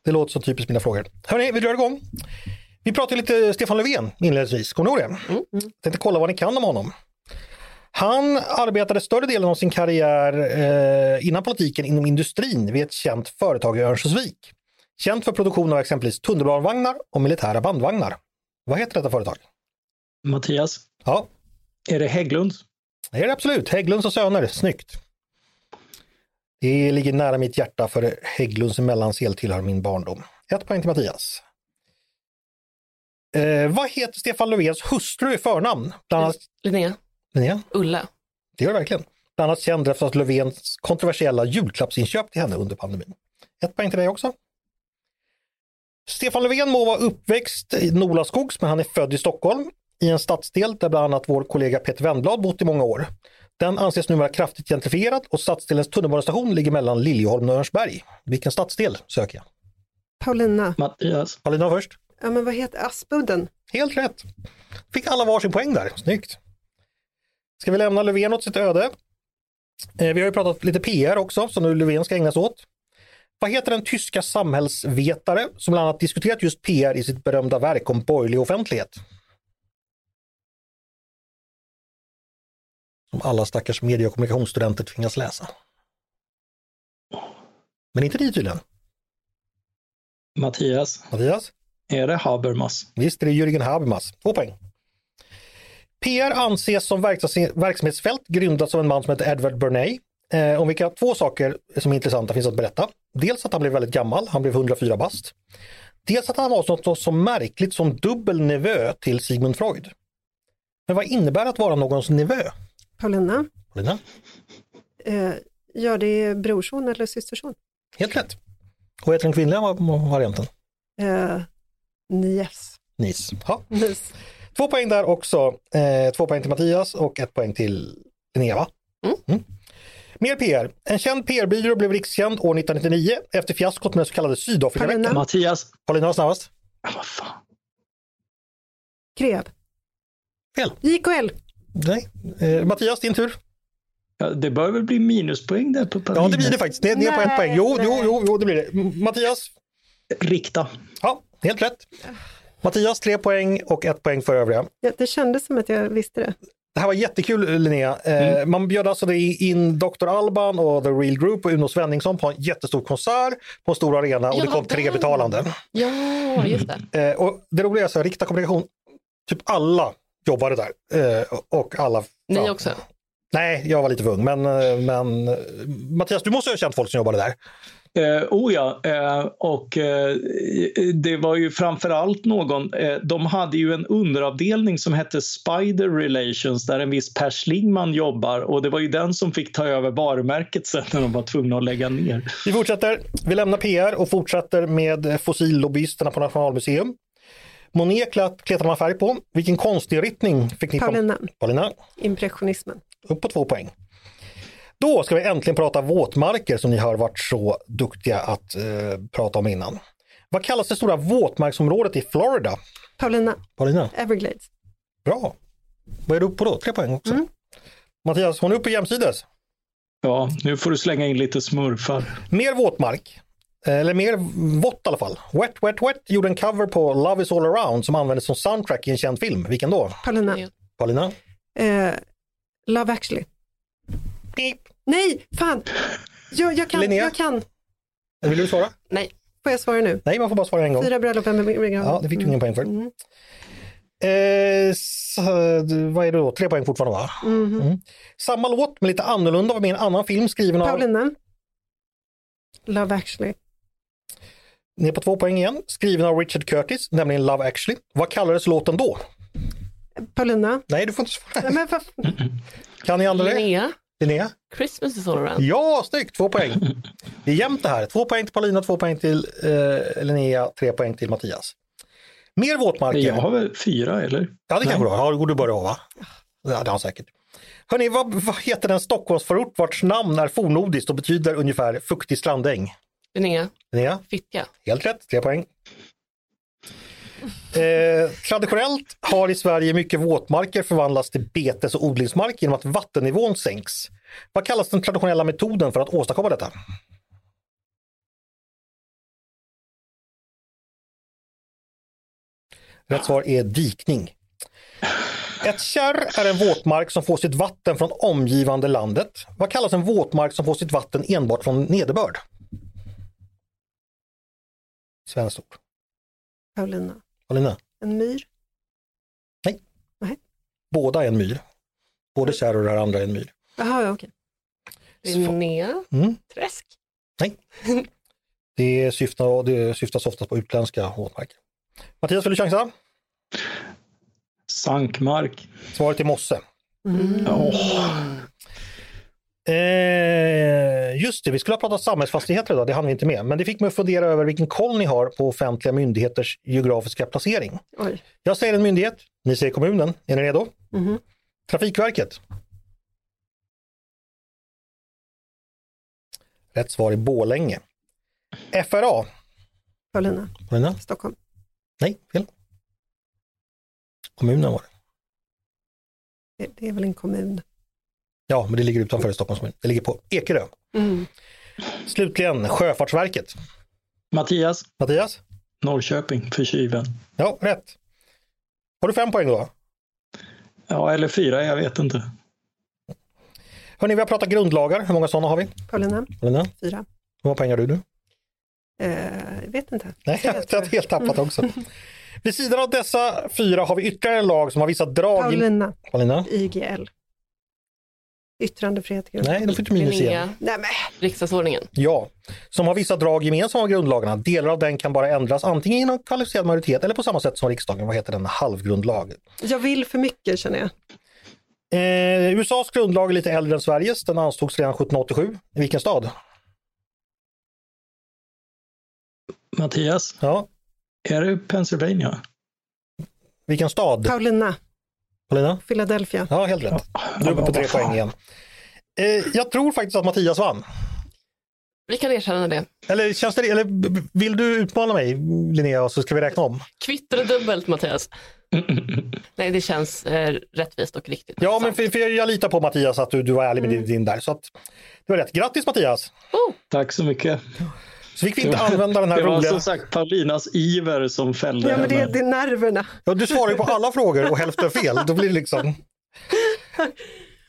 Det låter så typiskt mina frågor. Hörrni, vi drar igång. Vi pratade lite Stefan Löfven inledningsvis, kommer ni ihåg det? Mm. Tänkte kolla vad ni kan om honom. Han arbetade större delen av sin karriär eh, innan politiken inom industrin vid ett känt företag i Örnsköldsvik. Känt för produktion av exempelvis tunnelbanevagnar och militära bandvagnar. Vad heter detta företag? Mattias, Ja, är det Hägglunds? det är det absolut. Hägglunds och Söner, snyggt. Det ligger nära mitt hjärta för Hägglunds mellansel tillhör min barndom. Ett poäng till Mattias. Eh, vad heter Stefan Löfvens hustru i förnamn? Bland annat, Linnea, Linnea, Ulla. det gör det verkligen. Bland annat känd efter att Löfvens kontroversiella julklappsinköp till henne under pandemin. Ett poäng till dig också. Stefan Löfven må vara uppväxt i Nolaskogs men han är född i Stockholm i en stadsdel där bland annat vår kollega Peter Wennblad bott i många år. Den anses numera kraftigt gentrifierad och stadsdelens tunnelbanestation ligger mellan Liljeholmen och Örnsberg. Vilken stadsdel söker jag? Paulina. Mattias, Paulina först. Ja, men vad heter Aspudden? Helt rätt. Fick alla varsin poäng där, snyggt. Ska vi lämna Löfven åt sitt öde? Eh, Vi har ju pratat lite PR också som nu Löfven ska ägna sig åt. Vad heter den tyska samhällsvetare som bland annat diskuterat just PR i sitt berömda verk om borgerlig offentlighet? Som alla stackars medie och kommunikationsstudenter tvingas läsa. Men inte ni tydligen. Mattias, Mattias? är det Habermas? Visst är det Jürgen Habermas. Två poäng. PR anses som verksamhetsfält grundat av en man som heter Edward Bernay. Eh, om vilka två saker som är intressanta finns att berätta. Dels att han blev väldigt gammal, han blev 104 bast. Dels att han var något så märkligt som dubbel nevö till Sigmund Freud. Men vad innebär att vara någons nevö? Paulina. Paulina? Eh, ja, det är brorson eller systerson. Helt rätt. Och heter den kvinnliga va- varianten? Eh, Nies. Nis. Ja. Nies. Två poäng där också. Eh, två poäng till Mattias och ett poäng till Linnea va? Mm. Mer PR. En känd PR-byrå blev rikskänd år 1999 efter fiaskot med den så kallade Sydafrikaveckan. Mattias, Paulina var snabbast. ah, vad fan. Krev. Fel. JKL. Nej. Eh, Mattias, din tur. Ja, det bör väl bli minuspoäng där på Ja, Paulina? det blir det faktiskt. Ner, ner på ett Nej, poäng. Jo, jo, nej. jo, jo, det blir det. Mattias? Rikta. Ja, helt rätt. Mattias, tre poäng och ett poäng för övriga. Ja, det kändes som att jag visste det. Det här var jättekul Linnea. Eh, Man bjöd alltså in Dr. Alban och The Real Group och Uno Svenningsson på en jättestor konsert på en stor arena och Ja, det kom tre betalande. Ja, just det. Eh, och det roliga är så här, Rikta Kommunikation, typ alla jobbade där. Eh, och alla... Ni ja. också? Nej, jag var lite för ung, men, men Mattias, du måste ha känt folk som jobbade där. Eh, oh ja, eh, och eh, det var ju framförallt någon, eh, de hade ju en underavdelning som hette Spider Relations där en viss Per Schlingman jobbar och det var ju den som fick ta över varumärket sen när de var tvungna att lägga ner. Vi fortsätter. Vi lämnar PR och fortsätter med fossillobbyisten på Nationalmuseum. Monet klet- kletade man färg på. Vilken konstinriktning fick ni på? Paulina. Paulina, Impressionismen. upp på två poäng. Då ska vi äntligen prata våtmarker som ni har varit så duktiga att eh, prata om innan. Vad kallas det stora våtmarksområdet i Florida? Paulina. Paulina, Everglades. bra. Vad är du uppe på då? Tre poäng också. Mattias, hon är uppe jämsides. Ja, nu får du slänga in lite smurfar. Mer våtmark. Eller mer vått i alla fall. Wet Wet Wet gjorde en cover på Love is all around som användes som soundtrack i en känd film. Vilken då? Paulina. Paulina? Eh, Love actually. Nej, fan! Jag, jag kan, Linnea? jag kan. Vill du svara? Nej. Får jag svara nu? Nej, man får bara svara en gång. Fyra bröllop, en begravning. Ja, det fick du ingen poäng för. Mm. Eh, s- vad är det då? Tre poäng fortfarande va? Mhm. Mm. Samma låt men lite annorlunda var med i en annan film skriven av... Paulina. Love actually. Ni är på två poäng igen. Skriven av Richard Curtis, nämligen Love actually. Vad kallades låten då? Paulina. Nej, du får inte svara. Nej, men vad- Kan ni andra det? Linnea, Linnea? Christmas is all around. Ja, snyggt! Två poäng. Det är jämnt det här. Två poäng till Paulina, två poäng till eh, Linnea, tre poäng till Mattias. Mer våtmarker. Jag har väl fyra eller? Ja, det kanske du har. Ja, du börjar va? Ja, det har han säkert. Hörni, vad, vad heter den Stockholmsförort vars namn är fornnordiskt och betyder ungefär fuktig strandäng? Linnea, Linnea? Fittja. Helt rätt, tre poäng. Eh, traditionellt har i Sverige mycket våtmarker förvandlats till betes och odlingsmark genom att vattennivån sänks. Vad kallas den traditionella metoden för att åstadkomma detta? Rätt svar är dikning. Ett kärr är en våtmark som får sitt vatten från omgivande landet. Vad kallas en våtmark som får sitt vatten enbart från nederbörd? Svenskt ord. Paulina. Paulina? En myr. Båda är en myr. Både kärr och det här andra är en myr. Jaha, ja, okej. Linnea, Mm. Träsk. (laughs) Det, syftar, det syftas oftast på utländska våtmarker. Mattias, vill du chansa? Sankmark. Svaret är mosse. Mm. Åh, Eh, just det, vi skulle ha pratat samhällsfastigheter idag, det hann vi inte med. Men det fick mig att fundera över vilken koll ni har på offentliga myndigheters geografiska placering. Oj. Jag säger en myndighet, ni säger kommunen. Är ni redo? Mhm. Trafikverket. Rätt svar är Bålänge. FRA. Paulina. Paulina? Stockholm. Nej, fel. Kommunen var det. Det, det är väl en kommun. Ja, men det ligger utanför Stockholms kommun. Det ligger på Ekerö. Mm. Slutligen Sjöfartsverket. Mattias, Mattias? Norrköping för kyven. Ja, rätt. Har du fem poäng då? Ja, eller fyra, jag vet inte. Hörni, vi har pratat grundlagar. Hur många sådana har vi? Paulina. Paulina? Fyra. Hur många poäng har du nu? Eh, jag vet inte. Nej, jag har helt tappat också. Vid sidan av dessa fyra har vi ytterligare en lag som har vissa drag. i- Paulina. Paulina? IGL. Yttrandefrihet. Nej, då fick du minus igen. Nej, men. riksdagsordningen. Ja, som har vissa drag gemensamma med grundlagarna. Delar av den kan bara ändras antingen genom kvalificerad majoritet eller på samma sätt som riksdagen. Vad heter den? Halvgrundlag. Jag vill för mycket känner jag. Eh, USAs grundlag är lite äldre än Sveriges. Den antogs redan 1787. I vilken stad? Mattias, Ja, är det Pennsylvania? vilken stad? Paulina. Paulina? Philadelphia. Ja, helt rätt. Du är uppe på tre poäng igen. Eh, jag tror faktiskt att Mattias vann. Vi kan erkänna det. Eller, känns det, eller vill du utmana mig, Linnea, och så ska vi räkna om? Kvittar dubbelt Mattias. (laughs) Nej, det känns eh, rättvist och riktigt. Ja, men för, för jag litar på Mattias att du, du var ärlig med din, din där. Så att, det var rätt. Grattis Mattias! Oh, Tack så mycket. Så fick vi inte använda den här Det var roliga... som sagt Paulinas iver som fällde Ja, men det, henne. det är nerverna. Ja, du svarar ju på alla frågor och hälften fel. Då blir det liksom... (laughs)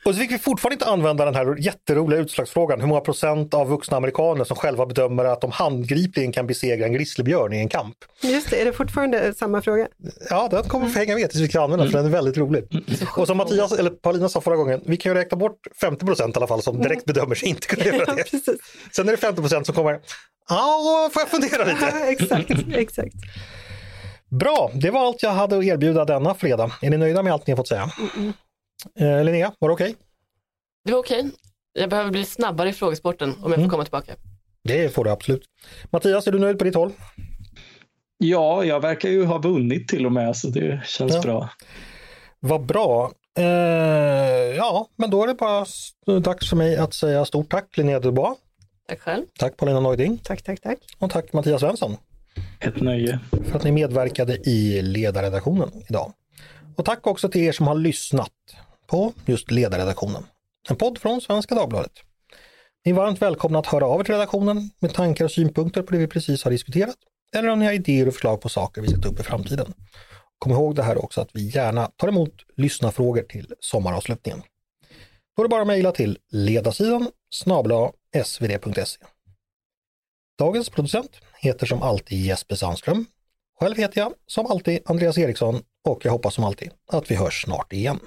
Och så fick vi fortfarande inte använda den här jätteroliga utslagsfrågan. Hur många procent av vuxna amerikaner som själva bedömer att de handgripligen kan besegra en grizzlybjörn i en kamp? Just det, är det fortfarande samma fråga? Ja, den kommer hänga med tills vi kan använda den, för den är väldigt rolig. Och som Mattias, eller Paulina sa förra gången, vi kan ju räkna bort 50 procent i alla fall som direkt bedömer sig inte kunna göra (laughs) det. Sen är det 50 procent som kommer, ja, får jag fundera lite? Exakt, exakt. Bra, det var allt jag hade att erbjuda denna fredag. Är ni nöjda med allt ni har fått säga? Eh, Linnea, var det okej? det var okej. Jag behöver bli snabbare i frågesporten om jag Mm. får komma tillbaka. Det får du absolut. Mattias, är du nöjd på ditt håll? Ja, jag verkar ju ha vunnit till och med, så det känns Ja. bra. Vad bra. Eh, ja, men då är det bara dags för mig att säga stort tack Linnea Dubois. Tack själv. Tack Paulina Neuding Tack, tack, tack. och tack Mattias Svensson Ett nöje. för att ni medverkade i ledarredaktionen idag. Och tack också till er som har lyssnat på just ledarredaktionen. En podd från Svenska Dagbladet. Ni är varmt välkomna att höra av er till redaktionen med tankar och synpunkter på det vi precis har diskuterat. Eller om ni har idéer och förslag på saker vi ska ta upp i framtiden. Kom ihåg det här också att vi gärna tar emot lyssnarfrågor till sommaravslutningen. Då är det bara att mejla till ledarsidan snabla svd.se. Dagens producent heter som alltid Jesper Sandström. Själv heter jag som alltid Andreas Eriksson och jag hoppas som alltid att vi hörs snart igen.